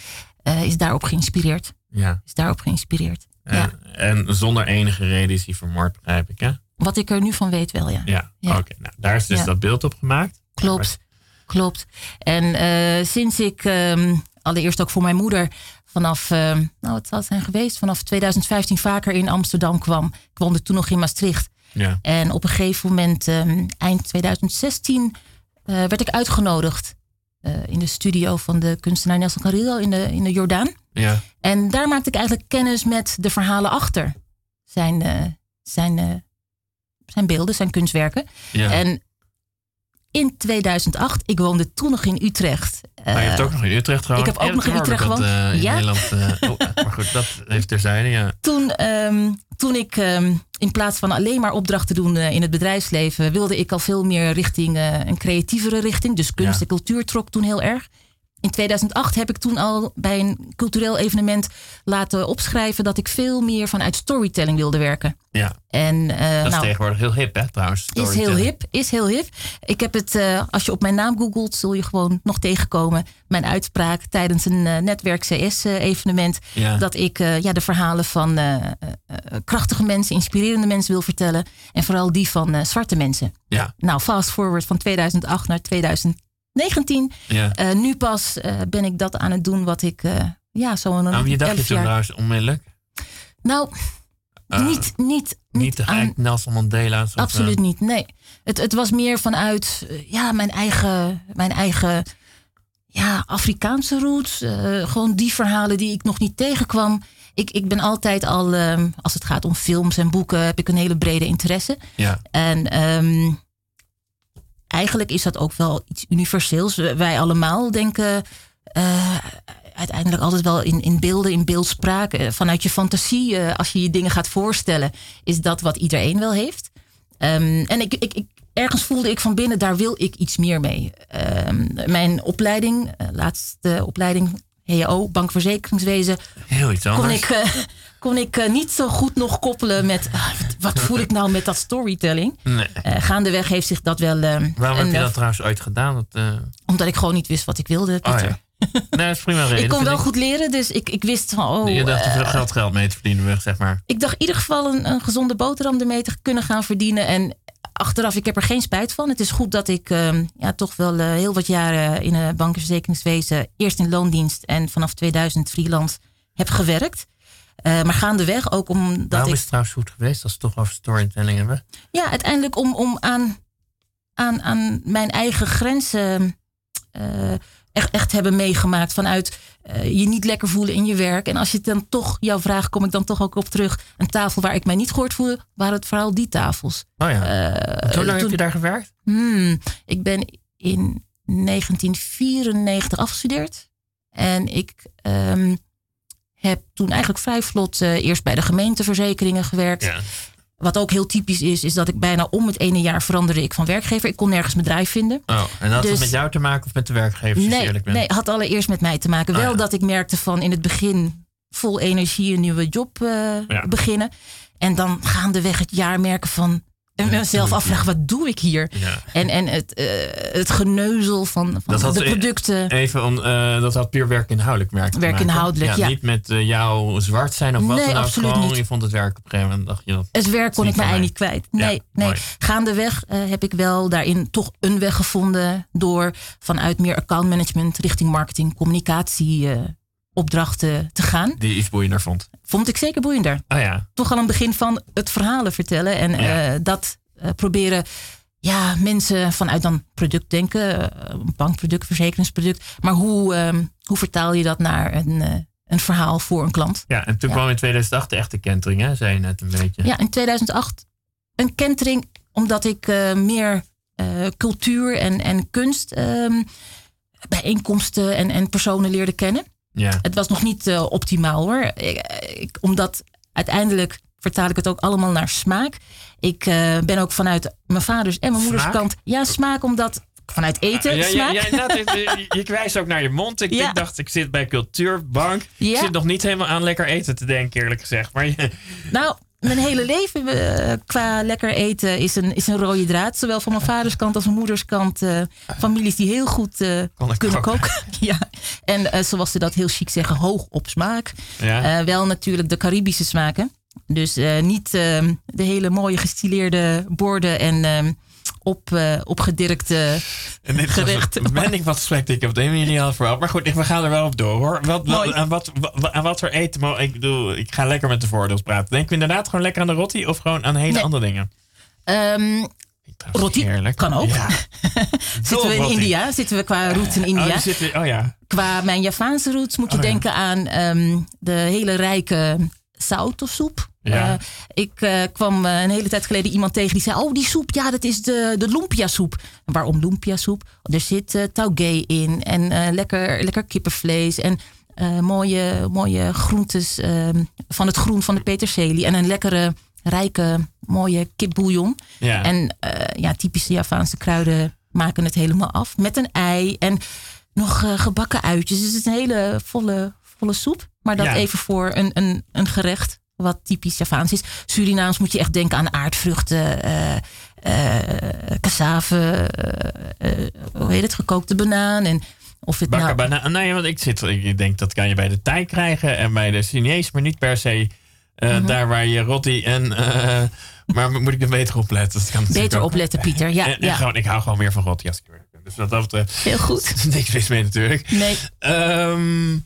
eh, is daarop geïnspireerd. ja. Is daarop geïnspireerd. En, Ja. en zonder enige reden is hij vermoord, begrijp ik, hè? Wat ik er nu van weet wel, ja. Ja, Ja. oké. Nou, daar is dus Ja. dat beeld op gemaakt. Klopt, klopt. En eh, sinds ik ehm, allereerst ook voor mijn moeder vanaf, ehm, nou wat zal het zijn geweest, vanaf 2015 vaker in Amsterdam kwam. Ik woonde toen nog in Maastricht. Ja, En op een gegeven moment, ehm, eind 2016, eh, werd ik uitgenodigd eh, in de studio van de kunstenaar Nelson Carrillo in de, in de Jordaan. ja, En daar maakte ik eigenlijk kennis met de verhalen achter zijn, zijn, zijn beelden, zijn kunstwerken. ja. En in 2008, ik woonde toen nog in Utrecht. maar je hebt Eh, ook nog in Utrecht gewoond. ik heb ook nog in Utrecht gewoond. in Ja. Nederland. eh, (laughs) oh, maar goed, dat heeft terzijde, ja. toen, ehm, toen ik ehm, in plaats van alleen maar opdrachten doen in het bedrijfsleven, wilde ik al veel meer richting een creatievere richting. Dus kunst Ja. en cultuur trok toen heel erg. In 2008 heb ik toen al bij een cultureel evenement laten opschrijven dat ik veel meer vanuit storytelling wilde werken. Ja, En, eh, dat is nou, tegenwoordig heel hip, hè, trouwens. Is heel hip, is heel hip. Ik heb het, eh, als je op mijn naam googelt, zul je gewoon nog tegenkomen. Mijn uitspraak tijdens een eh, netwerk CS-evenement. Ja. Dat ik ja, de verhalen van krachtige mensen, inspirerende mensen wil vertellen. En vooral die van zwarte mensen. Ja, Nou, fast forward van 2008 naar 2019. ja. Eh, nu pas eh, ben ik dat aan het doen wat ik eh, ja, zo'n Nou, wie dacht je toen trouwens onmiddellijk? Nou, niet, niet, Niet aan- Nelson Mandela. Absoluut niet, nee. Het, het was meer vanuit ja, mijn eigen, mijn eigen ja, Afrikaanse roots. gewoon die verhalen die ik nog niet tegenkwam. Ik, ik ben altijd al, ehm, als het gaat om films en boeken, heb ik een hele brede interesse. ja, En ehm, eigenlijk is dat ook wel iets universeels. Wij allemaal denken eh, uiteindelijk altijd wel in, in beelden, in beeldspraak. Eh, vanuit je fantasie, eh, als je je dingen gaat voorstellen, is dat wat iedereen wel heeft. Ehm, en ik, ik, ik, ergens voelde ik van binnen, daar wil ik iets meer mee. Ehm, mijn opleiding, laatste opleiding, HEO, bankverzekeringswezen, Heel iets anders. kon ik, kon ik eh, niet zo goed nog koppelen met ah, wat, voel ik nou met dat storytelling. Nee. Eh, gaandeweg heeft zich dat wel. eh, Waarom heb een, je eh, dat trouwens ooit gedaan? Dat, Omdat ik gewoon niet wist wat ik wilde, oh Pieter. ja. (laughs) Nee, dat is prima reden. ik kon wel goed leren, dus ik, ik wist van. Oh, Je dacht veel geld, geld mee te verdienen, zeg maar. ik dacht in ieder geval een, een gezonde boterham ermee te kunnen gaan verdienen. En achteraf, ik heb er geen spijt van. Het is goed dat ik ehm, ja, toch wel heel wat jaren in een bank- en verzekeringswezen, eerst in loondienst en vanaf 2000 freelance heb gewerkt. Eh, maar gaandeweg ook omdat Waarom ik. is het trouwens goed geweest als we het toch over storytelling hebben? Ja, uiteindelijk om, om aan, aan, aan mijn eigen grenzen eh, echt, echt hebben meegemaakt. Vanuit eh, je niet lekker voelen in je werk. En als je dan toch, jouw vraag kom ik dan toch ook op terug. Een tafel waar ik mij niet gehoord voelde, waren het vooral die tafels. Oh ja. Hoe lang heb toen- je daar gewerkt? Hmm, ik ben in 1994 afgestudeerd. En ik ehm, heb toen eigenlijk vrij vlot eh, eerst bij de gemeenteverzekeringen gewerkt. Ja. Wat ook heel typisch is, is dat ik bijna om het ene jaar veranderde ik van werkgever. Ik kon nergens mijn bedrijf vinden. Oh, en had Dus- het met jou te maken of met de werkgever? Nee, eerlijk bent? nee, had allereerst met mij te maken. Ah, Wel ja. dat ik merkte van in het begin vol energie een nieuwe job eh, Ja. beginnen. En dan gaandeweg het jaar merken van... En mezelf afvragen, wat doe ik hier? En, en het, eh, het geneuzel van, van Dat had de ze- producten. Even om, eh, dat had puur werkinhoudelijk merk. Werkinhoudelijk, ja. Niet met eh, jou zwart zijn of wat dan ook. Gewoon, niet. Je vond het werk op een gegeven moment. Dacht je dat. Het werk kon ik mij mij. niet kwijt. Nee, nee. mooi. Gaandeweg heb ik wel daarin toch een weg gevonden door vanuit meer accountmanagement richting marketing, communicatie opdrachten te gaan. Die iets boeiender vond. Vond ik zeker boeiender. Oh ja. Toch al een begin van het verhalen vertellen en Ja. eh, dat eh, proberen. Ja, mensen vanuit dan product denken, eh, een bankproduct, verzekeringsproduct. Maar hoe, ehm, hoe vertaal je dat naar een, een verhaal voor een klant? Ja, en toen Ja. kwam in 2008 de echte kentering, hè? Zei je net een beetje. Ja, in 2008 een kentering, omdat ik meer cultuur en, en kunst ehm, bijeenkomsten en, en personen leerde kennen. Ja. Het was nog niet eh, optimaal hoor. Ik, ik- omdat uiteindelijk vertaal ik het ook allemaal naar smaak. Ik eh, ben ook vanuit mijn vaders en mijn moeders kant. Ja, smaak omdat vanuit eten Ja, ja, smaak. ja, inderdaad, je, je wijst ook naar je mond. Ik, dacht, ik zit bij Cultuurbank. Ik zit nog niet helemaal aan lekker eten te denken, eerlijk gezegd. Maar je, Nou, mijn hele leven eh, qua lekker eten is een, is een rode draad. Zowel van mijn vaders kant als mijn moeders kant. eh, families die heel goed eh, kunnen koken. (laughs) ja. En zoals ze dat heel chic zeggen, hoog op smaak. ja. Wel natuurlijk de Caribische smaken. Dus niet ehm, de hele mooie gestileerde borden en ehm, op, eh, opgedirkte En dit was- (laughs) ben ik wat slecht ik op de ene manier niet had vooraf. Maar goed, we gaan er wel op door hoor. Wat, wat, aan, wat, wat, aan wat voor eten? mo- Ik bedoel, ik ga lekker met de voordels praten. Denk we inderdaad gewoon lekker aan de rotti of gewoon aan hele Nee. andere dingen? Ehm, Trouwens, Rotti heerlijk. kan ook. Ja. (laughs) (laughs) zitten we in. India? Zitten we qua roots in Oh, India? zitten, oh ja. Qua mijn Javaanse roots moet je Oh, ja. denken aan ehm, de hele rijke zout of soep. Ja. Eh, ik eh, kwam eh, een hele tijd geleden iemand tegen die zei: Oh, die soep, ja, dat is de, de lumpia soep. En waarom lumpia soep? Er zit eh taugé in en lekker, lekker kippenvlees en mooie, mooie groentes ehm, van het groen van de peterselie. En een lekkere, rijke, mooie kipbouillon. ja. En ja, typische Javaanse kruiden maken het helemaal af. Met een ei en nog gebakken uitjes. Dus het is een hele volle, volle soep. Maar dat Ja. even voor een, een, een gerecht wat typisch Javaans is. Surinaams moet je echt denken aan aardvruchten, eh eh cassave, eh, hoe heet het, gekookte banaan. En of het Bakken nou, banaan. Nee, want ik, zit, ik denk dat kan je bij de Thai krijgen en bij de Chinees, maar niet per se Mhm. daar waar je rotti en. maar moet ik er beter op letten? Dat kan beter ook. opletten, Pieter. Ja, En- en ja. gewoon, ik hou gewoon meer van rotti als ik. Dus dat betreft, heel goed. (laughs) niks mis mee natuurlijk. Nee, Ehm,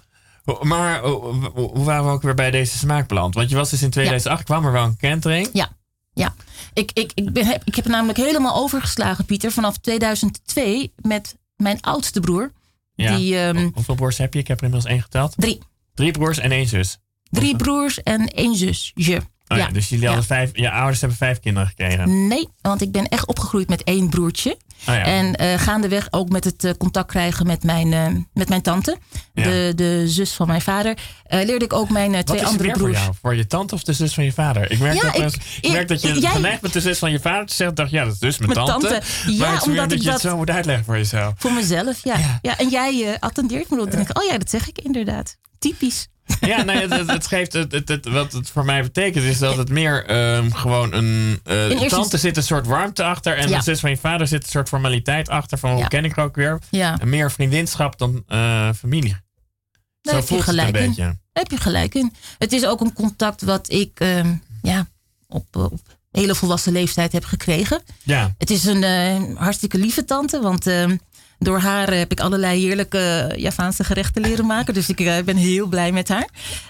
maar hoe hoe waren we ook weer bij deze smaak beland? Want je was dus in 2008, kwam er wel een kentering. Ja, ja. Ik, ik, ik, ben, heb, ik heb namelijk helemaal overgeslagen, Pieter, vanaf 2002 met mijn oudste broer. Ja. Die, ehm, Hoeveel broers heb je? Ik heb er inmiddels één geteld. drie. Drie broers en één zus. Drie broers en één zusje. Oh ja. dus jullie Ja. hadden vijf, je ouders hebben vijf kinderen gekregen. Nee, want ik ben echt opgegroeid met één broertje. Ja. En eh, gaandeweg ook met het eh, contact krijgen met mijn, eh, met mijn tante, Ja. de, de zus van mijn vader, leerde ik ook mijn eh, Wat twee is er andere broers. voor jou? Voor je tante of de zus van je vader? Ik merk, Ja, dat, ik- mensen- ik, ik- merk dat je jij- geneigd bent de zus van je vader te zeggen. dacht, ja, dat is dus mijn, Mijn tante. Ja, maar het omdat dat ik je het dat- zo moet uitleggen voor jezelf. Voor mezelf, ja. Ja. en jij attendeert me erop. Dan denk ik, oh ja, dat zeg ik inderdaad. Typisch. (laughs) Ja, nee, het, het, het geeft het, het, het- wat het voor mij betekent is dat het meer ehm, gewoon een. de eerste tante zit een soort warmte achter en Ja. de zus van je vader zit een soort formaliteit achter van hoe Ja. ken ik ook weer. Ja, En meer vriendinschap dan eh, familie. daar Zo heb je voelt het een gelijk in. beetje. Daar heb je gelijk in. Het is ook een contact wat ik ehm, ja, op, op hele volwassen leeftijd heb gekregen. Ja, Het is een eh, hartstikke lieve tante, want ehm, door haar heb ik allerlei heerlijke eh, Javaanse gerechten leren maken. Dus ik eh, ben heel blij met haar.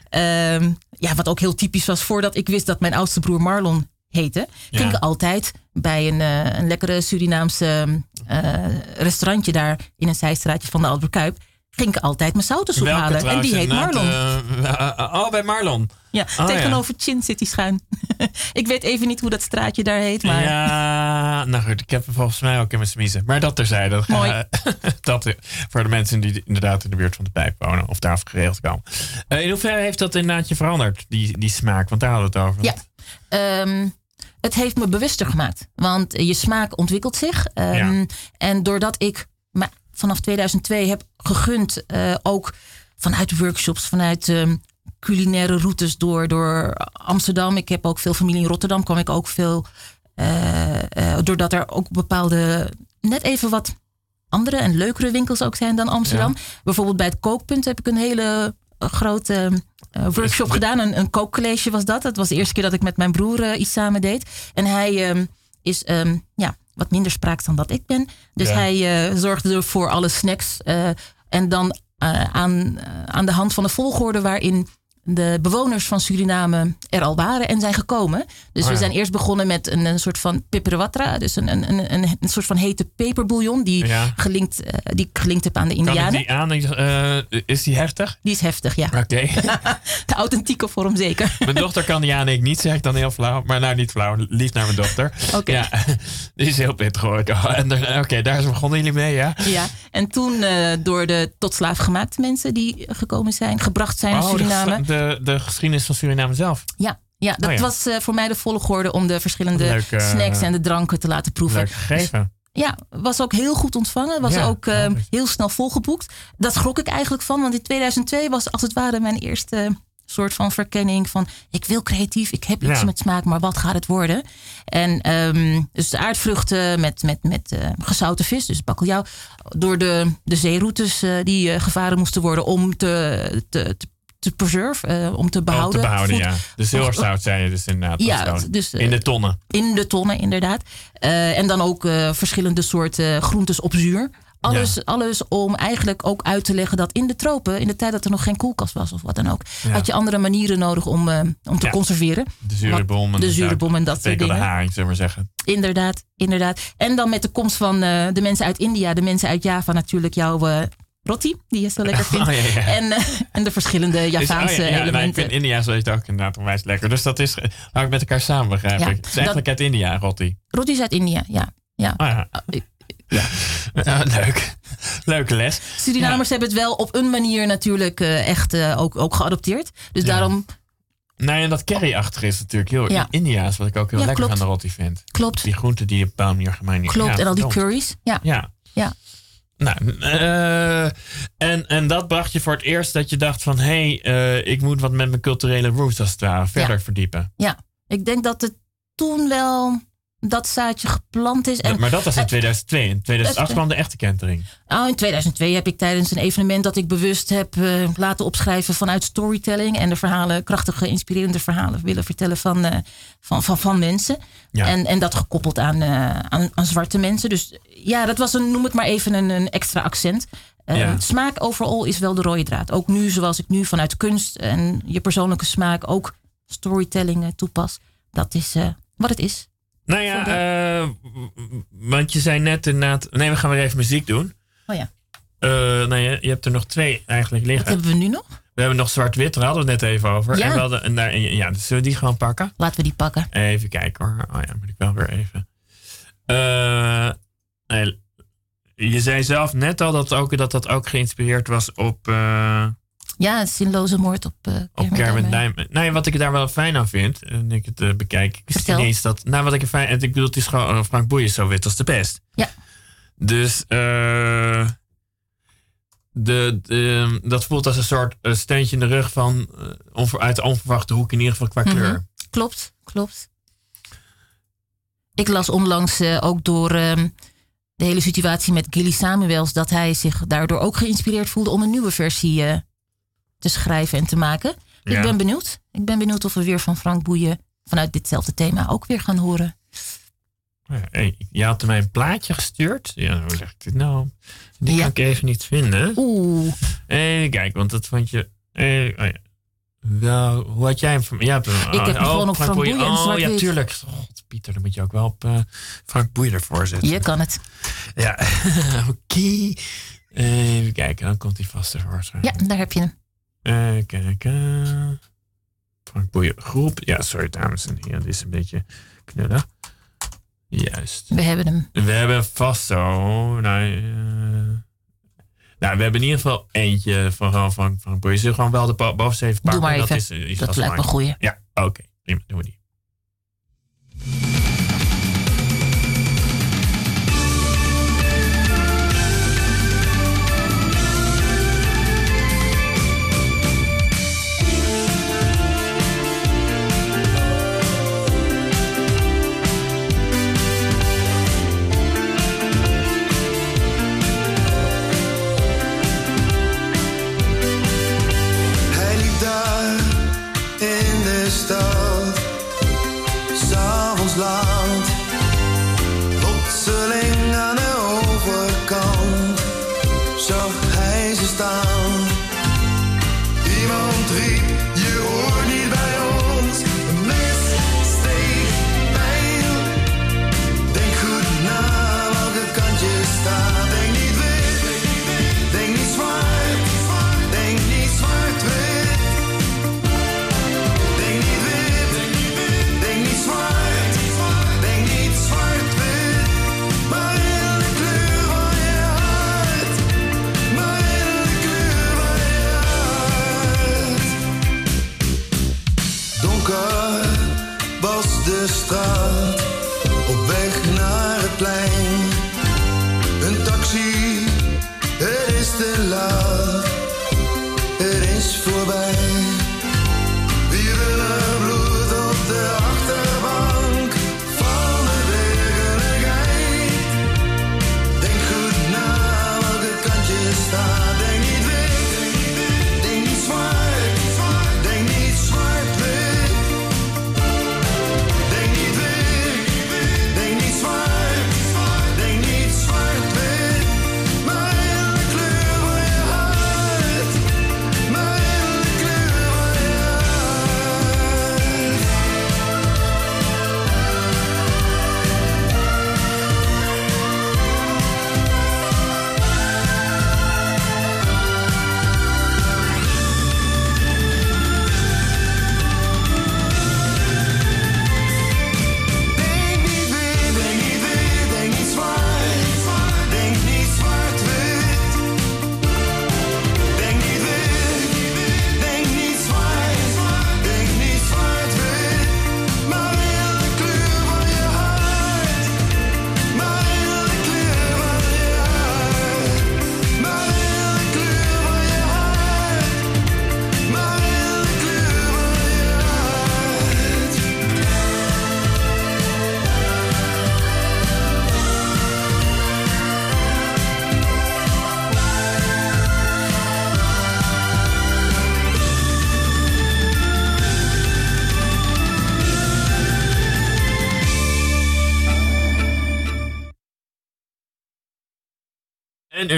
Ehm, ja, wat ook heel typisch was, voordat ik wist dat mijn oudste broer Marlon heette, Ja. ging ik altijd bij een, eh, een lekkere Surinaamse eh, restaurantje daar in een zijstraatje van de Albert Kuip. Ging ik altijd mijn welke halen. En die heet Marlon. eh, eh, oh, bij Marlon. Ja, ja. tegenover Chin City schuin. (laughs) ik weet even niet hoe dat straatje daar heet, maar Ja, nou goed, ik heb hem volgens mij ook in mijn smiezen. Maar dat terzijde. Dat, (laughs) dat eh, voor de mensen die inderdaad in de buurt van de pijp wonen of daar geregeld komen. Eh, in hoeverre heeft dat inderdaad je veranderd, die, die smaak? Want daar hadden we het over. Ja. Ehm, het heeft me bewuster gemaakt. Want je smaak ontwikkelt zich. Ehm, Ja. En doordat ik me vanaf 2002 heb gegund, eh, ook vanuit workshops, vanuit ehm, culinaire routes door, door Amsterdam. Ik heb ook veel familie in Rotterdam, kwam ik ook veel. eh, eh, doordat er ook bepaalde, net even wat andere en leukere winkels ook zijn dan Amsterdam. Bijvoorbeeld bij het kookpunt heb ik een hele eh, grote workshop gedaan. Een, een kookcollege was dat. Dat was de eerste keer dat ik met mijn broer iets samen deed. En hij ehm, is ehm, ja, wat minder spraakzaam dan ik ben. Dus Ja. hij zorgde er voor alle snacks. en dan aan, aan de hand van de volgorde waarin de bewoners van Suriname er al waren en zijn gekomen. Dus Oh we zijn eerst begonnen met een, een soort van piperawatra. Dus een, een, een, een, soort van hete peperbouillon die, Ja. gelinkt, eh, die ik gelinkt heb aan de Indianen. die aan? eh, is die heftig? Die is heftig, ja. Oké. (laughs) De authentieke vorm zeker. (laughs) mijn dochter kan die aan, ik niet, zeg ik dan heel flauw. Maar nou, niet flauw, lief naar mijn dochter. Oké. Ja, (laughs) die is heel pittig hoor. Oh, Oké, daar begonnen jullie mee, ja? Ja, en toen eh, door de tot slaaf gemaakte mensen die gekomen zijn, gebracht zijn naar Oh, de, Suriname. De, de geschiedenis van Suriname zelf. Ja, ja dat Oh ja. was eh, voor mij de volgorde om de verschillende Leuk, eh, snacks en de dranken te laten proeven. Leuk gegeven. Ja, was ook heel goed ontvangen. Was Ja, ook eh, heel snel volgeboekt. Dat schrok ik eigenlijk van, want in 2002 was als het ware mijn eerste soort van verkenning van ik wil creatief, ik heb iets Ja. met smaak, maar wat gaat het worden? En ehm, dus de aardvruchten met, met, met eh, gezouten vis, dus bakkeljauw, door de, de zeeroutes die gevaren moesten worden om te, te, te, te preserve, eh, om te Oh, behouden. te behouden, Voed- ja. Dus heel erg zout zei je dus inderdaad. Ja, Dat is zo. dus, eh, in de tonnen. in de tonnen, inderdaad. Eh, en dan ook eh, verschillende soorten groentes op zuur. Alles, alles om eigenlijk ook uit te leggen dat in de tropen, in de tijd dat er nog geen koelkast was of wat dan ook, Ja. had je andere manieren nodig om, eh, om te Ja. conserveren. De zure bom. en de zure bom en dat soort de dingen. haring, zullen we maar zeggen. Inderdaad, inderdaad. En dan met de komst van eh, de mensen uit India, de mensen uit Java natuurlijk, jouw eh roti, die je zo lekker vindt. (laughs) Oh, ja, ja. En, eh, en de verschillende Dus, oh, Javaanse ja, ja, nou, ik elementen. vind India zo het ook inderdaad onwijs lekker. Dus dat is, hou ik met elkaar samen, begrijp Ja, ik. Het is eigenlijk uit India, Rotti. Roti is uit India, ja. ja. Oh, ja. Ja, leuk. Leuke les. Surinamers hebben het wel op een manier natuurlijk eh, echt eh, ook, ook geadopteerd. Dus daarom Nou, en dat curry-achtige is natuurlijk heel Ja. Indiaas, wat ik ook heel Ja, lekker klopt. aan de rotti vind. klopt, Die groenten die je op een bepaalde manier gemanierd. klopt. Ja, en al die curries. Ja, Ja. ja. Nou, eh, en, en dat bracht je voor het eerst dat je dacht van... hé, hey, eh, ik moet wat met mijn culturele roots als het ware verder verdiepen. ja. Ik denk dat het toen wel dat zaadje geplant is. En maar dat was in 2002. In 2008 Het- kwam de echte kentering. oh, in 2002 heb ik tijdens een evenement dat ik bewust heb eh, laten opschrijven vanuit storytelling. En de verhalen, krachtige, inspirerende verhalen willen vertellen van, eh, van, van, van mensen. Ja. En, en dat gekoppeld aan, eh, aan, aan zwarte mensen. Dus ja, dat was een, noem het maar even een, een extra accent. Ja. Smaak overal is wel de rode draad. Ook nu, zoals ik nu vanuit kunst en je persoonlijke smaak ook storytelling toepas. Dat is wat het is. Nou ja, eh, want je zei net inderdaad... Nee, we gaan weer even muziek doen. Oh ja. Eh, nou, je, je hebt er nog twee eigenlijk Wat liggen. hebben we nu nog? We hebben nog zwart-wit, daar hadden we het net even over. Ja. En we hadden, en daar, en ja, dus zullen we die gewoon pakken? Laten we die pakken. Even kijken hoor. Oh ja, moet ik wel weer even. Eh, Nee, je zei zelf net al dat ook, dat, dat ook geïnspireerd was op, eh, Ja, zinloze moord op uh, op Kermit Diamond. Nee, wat ik daar wel fijn aan vind, en ik het eh, bekijk, ik wist Vertel. niet eens dat. Nou, wat ik er fijn. en Ik bedoel, het is gewoon. eh, Frank Boeien is zo wit als de pest. Ja. Dus. eh, de, de, dat voelt als een soort eh, steuntje in de rug van. eh, onver, uit de onverwachte hoek, in ieder geval qua Mhm. kleur. Klopt, klopt. Ik las onlangs eh, ook door ehm, de hele situatie met Gilly Samuels dat hij zich daardoor ook geïnspireerd voelde om een nieuwe versie eh, te schrijven en te maken. Dus Ja. Ik ben benieuwd. Ik ben benieuwd of we weer van Frank Boeien vanuit ditzelfde thema ook weer gaan horen. Ja, hey, je had mij een plaatje gestuurd. Ja, hoe zeg ik dit nou? Die Ja. kan ik even niet vinden. Oeh, Even kijken, want dat vond je. eh, oh ja. Wel, hoe had jij hem? van- Ja, Ik heb hem gewoon op Frank Boeien en Oh ja, tuurlijk. God, Pieter, dan moet je ook wel op eh, Frank Boeien ervoor zetten. je kan het. Ja, (laughs) oké. Even kijken, dan komt hij vast ervoor. Ja, daar heb je hem. Even kijken. Frank Boeien groep. Ja, sorry dames en heren, dit is een beetje knullig. Juist. We hebben hem. We hebben vast zo. Nou, eh, nou, we hebben in ieder geval eentje van van van, van Boeien. Zullen gewoon wel de bo- bovenste even pakken? Doe maar even. Dat, is, eh, is Dat lijkt me een goeie. Ja, oké. Prima, doen we die.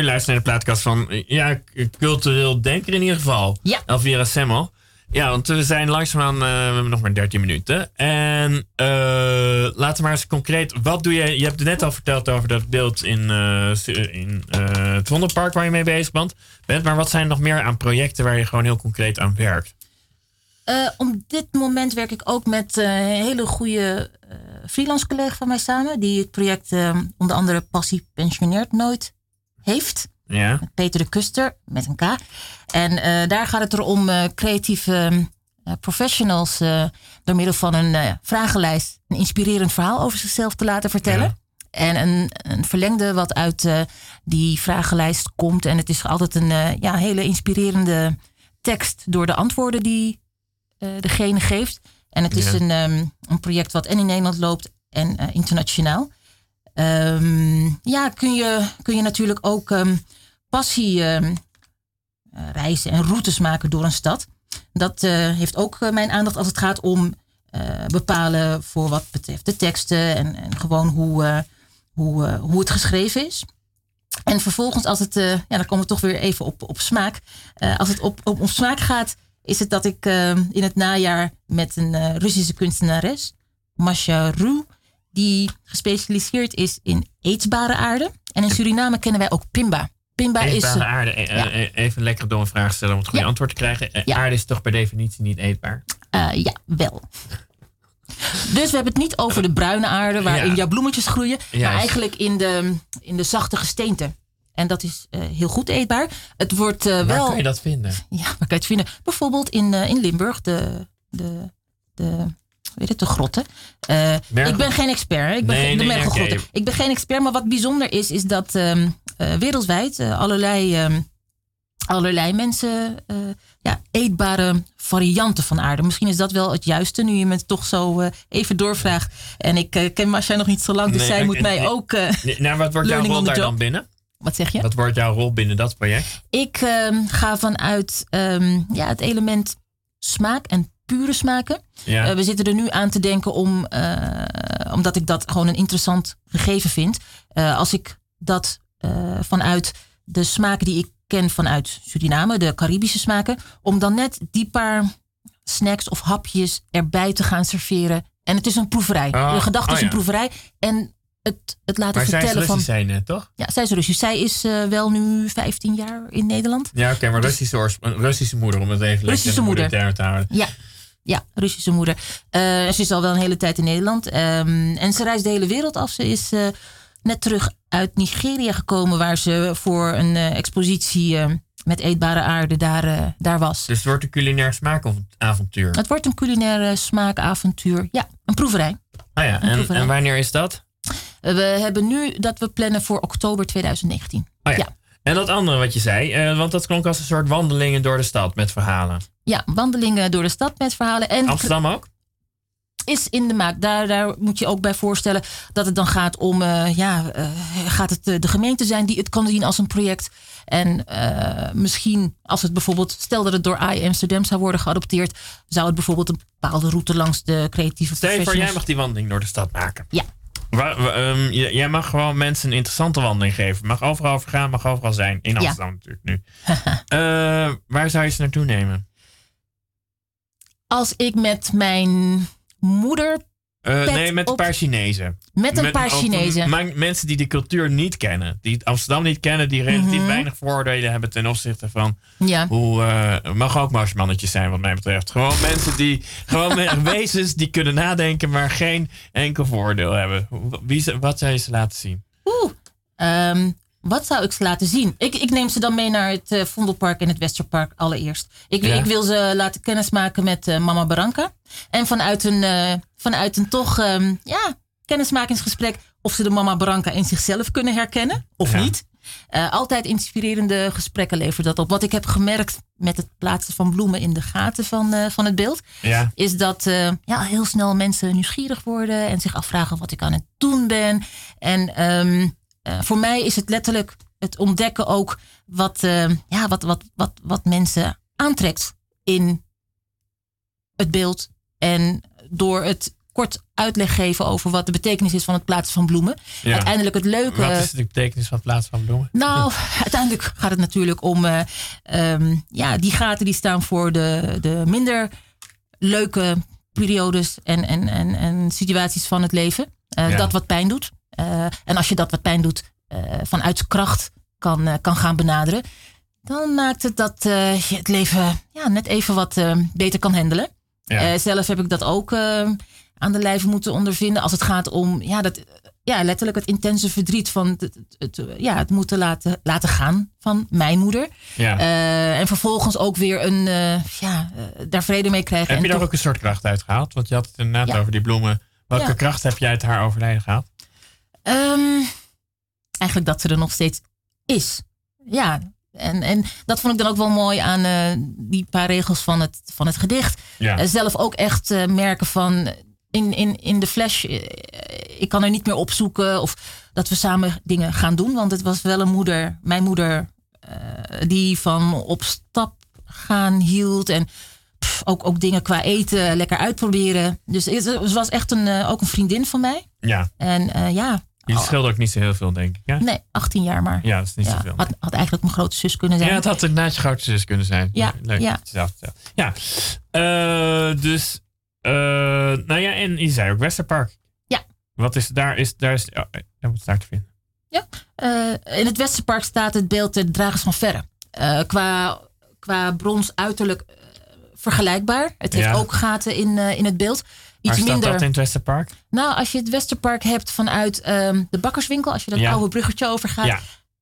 Luistert naar de plaatkast van ja, cultureel denker in ieder geval. Ja. Elvira Semmel. Ja, want we zijn langzaamaan, eh, we hebben nog maar 13 minuten. En eh, laten we maar eens concreet, wat doe je? Je hebt het net al verteld over dat beeld in, eh, in het Wonderpark waar je mee bezig bent. bent. Maar wat zijn er nog meer aan projecten waar je gewoon heel concreet aan werkt? Op dit moment werk ik ook met eh, hele goede freelance collega van mij samen. Die het project onder andere Passie Pensioneert Nooit heeft. Ja. Peter de Kuster met een K. En eh, daar gaat het er om eh, creatieve eh, professionals door middel van een vragenlijst een inspirerend verhaal over zichzelf te laten vertellen. Ja. En een, een verlengde wat uit die vragenlijst komt. En het is altijd een ja, hele inspirerende tekst door de antwoorden die degene geeft. En het is een, ehm, een project wat en in Nederland loopt en internationaal. Ehm, ja, kun je, kun je natuurlijk ook ehm, passie ehm, eh, reizen en routes maken door een stad. Dat eh, heeft ook eh, mijn aandacht als het gaat om bepalen voor wat betreft de teksten en, en gewoon hoe, hoe, hoe het geschreven is. En vervolgens, als het, ja, dan komen we toch weer even op, op smaak. Als het op, op, smaak gaat, is het dat ik in het najaar met een Russische kunstenares, Masha Ru, die gespecialiseerd is in eetbare aarde. En in Suriname kennen wij ook Pimba. Pimba is. Eetbare eh, aarde. Eh, ja. eh, Even lekker door een vraag stellen om het goede Ja. antwoord te krijgen. Eh, Ja. Aarde is toch per definitie niet eetbaar? Ja, wel. Dus we hebben het niet over de bruine aarde waarin jouw bloemetjes groeien, maar eigenlijk in de, in de zachte gesteente. En dat is heel goed eetbaar. Het wordt Waar wel. kan je dat vinden? Ja, waar kan je het vinden? Bijvoorbeeld in, in Limburg, de, de, de, weet het, de grotten. Eh, ik ben geen expert. Ik ben Nee, geen, nee, nee. Ik ben geen expert, maar wat bijzonder is, is dat ehm, eh, wereldwijd eh, allerlei, ehm, allerlei mensen ja, eetbare varianten van aarde. Misschien is dat wel het juiste, nu je me toch zo even doorvraagt. En ik ken Marcia nog niet zo lang, dus Nee, zij moet mij ook... Nee, Nou, wat wordt jouw rol daar dan binnen? wat zeg je? Wat wordt jouw rol binnen dat project? Ik ehm, ga vanuit ja, het element smaak en pure smaken. Ja. Eh, we zitten er nu aan te denken om, eh, omdat ik dat gewoon een interessant gegeven vind. Eh, als ik dat vanuit de smaken die ik ken vanuit Suriname, de Caribische smaken, om dan net die paar snacks of hapjes erbij te gaan serveren. En het is een proeverij. Oh, de gedachte oh is een ja. proeverij. En het, het laten maar zij is vertellen van. Russisch, je net, toch? Ja, zij is Russisch. Zij is wel nu 15 jaar in Nederland. Ja, oké, maar Russische, oors- een Russische moeder, om het even Russische moeder. moedertermen te houden. Ja, ja Russische moeder. Eh, ze is al wel een hele tijd in Nederland. Ehm, en ze reist de hele wereld af. Ze is eh, net terug uit Nigeria gekomen, waar ze voor een eh, expositie met eetbare aarde daar, daar was. Dus het wordt een culinair smaakavontuur. Het wordt een culinaire smaakavontuur. Ja, een proeverij. Ah ja, en, proeverij. en wanneer is dat? We hebben nu dat we plannen voor oktober 2019. Oh ja. Ja. En dat andere wat je zei, eh, want dat klonk als een soort wandelingen door de stad met verhalen. Ja, wandelingen door de stad met verhalen. En Amsterdam ook? is in de maak. Daar, daar moet je ook bij voorstellen dat het dan gaat om, eh, ja, eh, gaat het de gemeente zijn die het kan zien als een project. En misschien als het bijvoorbeeld, stel dat het door AI Amsterdam zou worden geadopteerd, zou het bijvoorbeeld een bepaalde route langs de creatieve Stel voor, jij mag die wandeling door de stad maken. Ja. Waar, ehm, jij mag gewoon mensen een interessante wandeling geven. Mag overal over gaan, mag overal zijn. In Ja. Amsterdam natuurlijk nu. (laughs) Eh, waar zou je ze naartoe nemen? Als ik met mijn moeder, Eh, nee, met een op. paar Chinezen. met een Met- paar Chinezen. ma- mensen die de cultuur niet kennen. Die Amsterdam niet kennen. Die relatief Mhm. weinig vooroordelen hebben ten opzichte van Ja. hoe... eh mag ook marsmannetjes zijn wat mij betreft. Gewoon mensen die... Gewoon (laughs) wezens die kunnen nadenken, maar geen enkel voordeel hebben. Wie, wat zou je ze laten zien? Oeh, ehm, wat zou ik ze laten zien? Ik, ik neem ze dan mee naar het eh, Vondelpark en het Westerpark allereerst. Ik, Ja. ik wil ze laten kennismaken met eh, Mama Baranka. En vanuit een, eh, vanuit een toch ehm, ja, kennismakingsgesprek of ze de Mama Baranka in zichzelf kunnen herkennen of Ja. niet. Altijd inspirerende gesprekken levert dat op. Wat ik heb gemerkt met het plaatsen van bloemen in de gaten van, van het beeld Ja. is dat ja, heel snel mensen nieuwsgierig worden en zich afvragen wat ik aan het doen ben. En ehm, eh, voor mij is het letterlijk het ontdekken ook wat, eh, ja, wat, wat, wat, wat mensen aantrekt in het beeld. En door het kort uitleg geven over wat de betekenis is van het plaatsen van bloemen. Ja. Uiteindelijk het leuke. Wat is de betekenis van plaats van bloemen? Nou, (laughs) uiteindelijk gaat het natuurlijk om eh, ehm, ja, die gaten die staan voor de, de minder leuke periodes en, en, en, en situaties van het leven. Ja. Dat wat pijn doet. Eh, en als je dat wat pijn doet eh, vanuit kracht kan, eh, kan gaan benaderen, dan maakt het dat je het leven ja, net even wat beter kan handelen. Ja. Zelf heb ik dat ook aan de lijve moeten ondervinden. Als het gaat om ja, dat, ja, letterlijk het intense verdriet van het, het, het, ja, het moeten laten, laten gaan van mijn moeder. Ja. En vervolgens ook weer een, ja, daar vrede mee krijgen. heb en je daar ook een soort kracht uit gehaald? Want je had het inderdaad Ja. over die bloemen. Welke Ja. kracht heb jij uit haar overlijden gehaald? Ehm, eigenlijk dat ze er nog steeds is. Ja, en, en dat vond ik dan ook wel mooi aan eh, die paar regels van het, van het gedicht. Ja. Eh, zelf ook echt eh, merken van in, in, in de flash, ik kan er niet meer opzoeken of dat we samen dingen gaan doen. Want het was wel een moeder, mijn moeder, die van op stap gaan hield en pff, ook, ook dingen qua eten lekker uitproberen. Dus het was echt een, ook een vriendin van mij. Ja. En eh, ja, Je scheelde ook niet zo heel veel, denk ik. Ja, Nee, 18 jaar maar. ja dat is niet Ja, zoveel. had, had eigenlijk mijn grote zus kunnen zijn. Ja, het had inderdaad je grootste zus kunnen zijn. Ja, Leuk ja. vertelt. Ja, Eh, dus, eh, nou ja, en je zei ook Westerpark. Ja. Wat is daar? Is, daar is, oh, eh, wat is daar te vinden? Eh, in het Westerpark staat het beeld de Dragers van Verre. Eh, qua, qua brons uiterlijk eh, vergelijkbaar. Het heeft Ja. ook gaten in, eh, in het beeld. Iets staat minder. dat in het Westerpark? Nou, als je het Westerpark hebt vanuit ehm, de bakkerswinkel, als je dat Ja. oude bruggetje overgaat. Ja.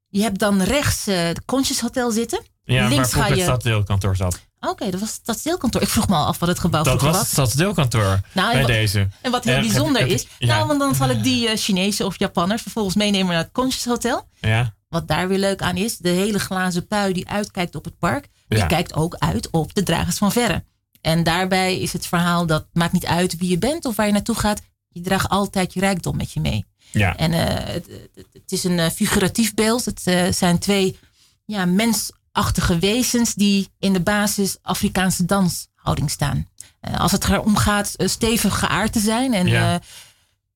Je hebt dan rechts eh het Conscious Hotel zitten. Ja, waar Links ga je. het stadsdeelkantoor zat. Oké, dat was het stadsdeelkantoor. Ik vroeg me al af wat het gebouw Dat was het was. stadsdeelkantoor Nou, bij deze. En wat heel bijzonder is. ja. Nou, want dan zal ik die eh, Chinezen of Japanners vervolgens meenemen naar het Conscious Hotel. Ja, Wat daar weer leuk aan is, de hele glazen pui die uitkijkt op het park, die kijkt ook uit op de dragers van verre. En daarbij is het verhaal dat maakt niet uit wie je bent of waar je naartoe gaat, je draagt altijd je rijkdom met je mee. ja. En eh, het, het- is een eh, figuratief beeld. Het eh, zijn twee ja, mensachtige wezens die in de basis Afrikaanse danshouding staan. Als het erom gaat stevig geaard te zijn. En Ja.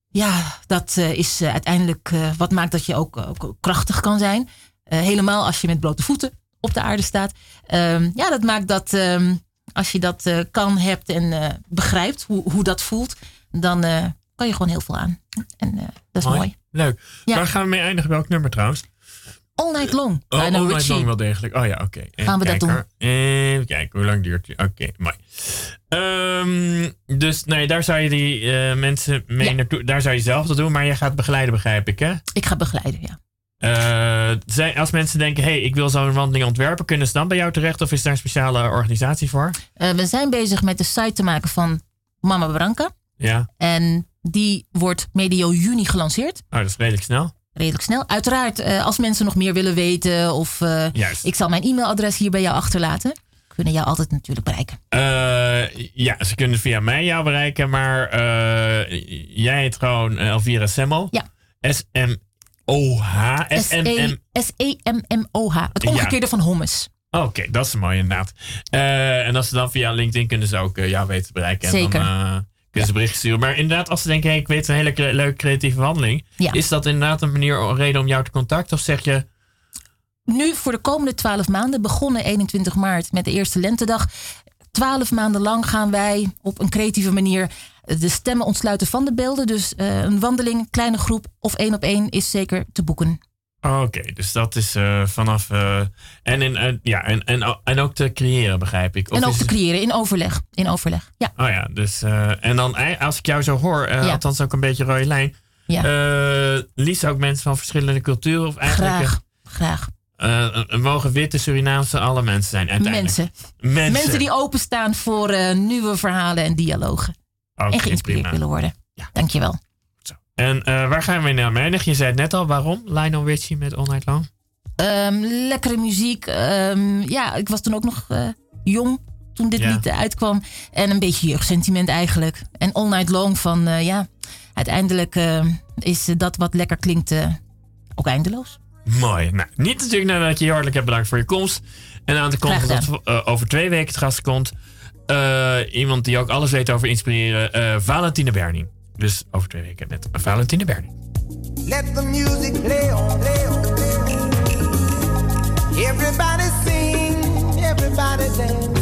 ja, dat is uiteindelijk wat maakt dat je ook, ook krachtig kan zijn. Helemaal als je met blote voeten op de aarde staat. Ehm, ja, dat maakt dat ehm, als je dat eh, kan, hebt en eh, begrijpt hoe, hoe dat voelt, dan eh, kan je gewoon heel veel aan. En dat is mooi. Leuk. Ja. Waar gaan we mee eindigen? Welk nummer trouwens? All Night Long. Oh, All Night. Long wel degelijk. Oh ja, oké. Gaan we dat doen? Even kijken, hoe lang duurt die? Oké, mooi. Ehm, dus nee, daar zou je die mensen mee Ja. naartoe... Daar zou je zelf dat doen, maar jij gaat begeleiden, begrijp ik, hè? Ik ga begeleiden, ja. Eh, als mensen denken, hey, ik wil zo'n wandeling ontwerpen, kunnen ze dan bij jou terecht? Of is daar een speciale organisatie voor? Eh, we zijn bezig met de site te maken van Mama Branca. Ja, En die wordt medio juni gelanceerd. oh, dat is redelijk snel. Redelijk snel. Uiteraard, eh, als mensen nog meer willen weten of Juist. ik zal mijn e-mailadres hier bij jou achterlaten. Kunnen jou altijd natuurlijk bereiken. Ja, ze kunnen via mij jou bereiken, maar jij heet gewoon Elvira Semmel. Ja. S-M-O-H. S-M-M. S-E-M-M-O-H. Het Ja. omgekeerde van hummus. Oké, dat is mooi inderdaad. Eh, en als ze dan via LinkedIn kunnen ze ook eh, jou weten te bereiken. En Zeker. dan eh, kunnen ze berichten sturen. Maar inderdaad, als ze denken, hey, ik weet een hele cre- leuke creatieve wandeling. Ja. Is dat inderdaad een manier, een reden om jou te contacten? Of zeg je, Nu voor de komende twaalf maanden, begonnen 21 maart met de eerste lentedag. Twaalf maanden lang gaan wij op een creatieve manier de stemmen ontsluiten van de beelden. Dus eh, een wandeling, kleine groep of één op één is zeker te boeken. oké, dus dat is eh, vanaf... eh, en, in, ja, en, en, en ook te creëren, begrijp ik. Of en ook te creëren in overleg. In overleg, ja. Oh ja, dus... en dan, als ik jou zo hoor, Ja. althans ook een beetje rode lijn. ja. liefst ook mensen van verschillende culturen? Of eigenlijk... graag, graag. Eh, mogen witte Surinaamse alle mensen zijn uiteindelijk. Mensen. Mensen. Mensen die openstaan voor eh, nieuwe verhalen en dialogen. En geïnspireerd prima. willen worden. Ja. Dankjewel. Zo. En waar gaan we nou mee eindigen? Je zei het net al, waarom? Lionel Richie met All Night Long? Ehm, lekkere muziek. Ehm, ja, ik was toen ook nog jong toen dit Ja. lied uitkwam. En een beetje jeugdsentiment eigenlijk. En All Night Long van, ja, uiteindelijk eh, is dat wat lekker klinkt ook eindeloos. Mooi. Nou, niet natuurlijk nadat ik je hartelijk heb bedankt voor je komst. En aan te kondigen Graag dat eh, over twee weken het gast komt. eh, iemand die ook alles weet over inspireren. eh, Valentine Berning. Dus over twee weken net. Valentine Berning. Let the music play on, play on, play on. Everybody sing, everybody dance.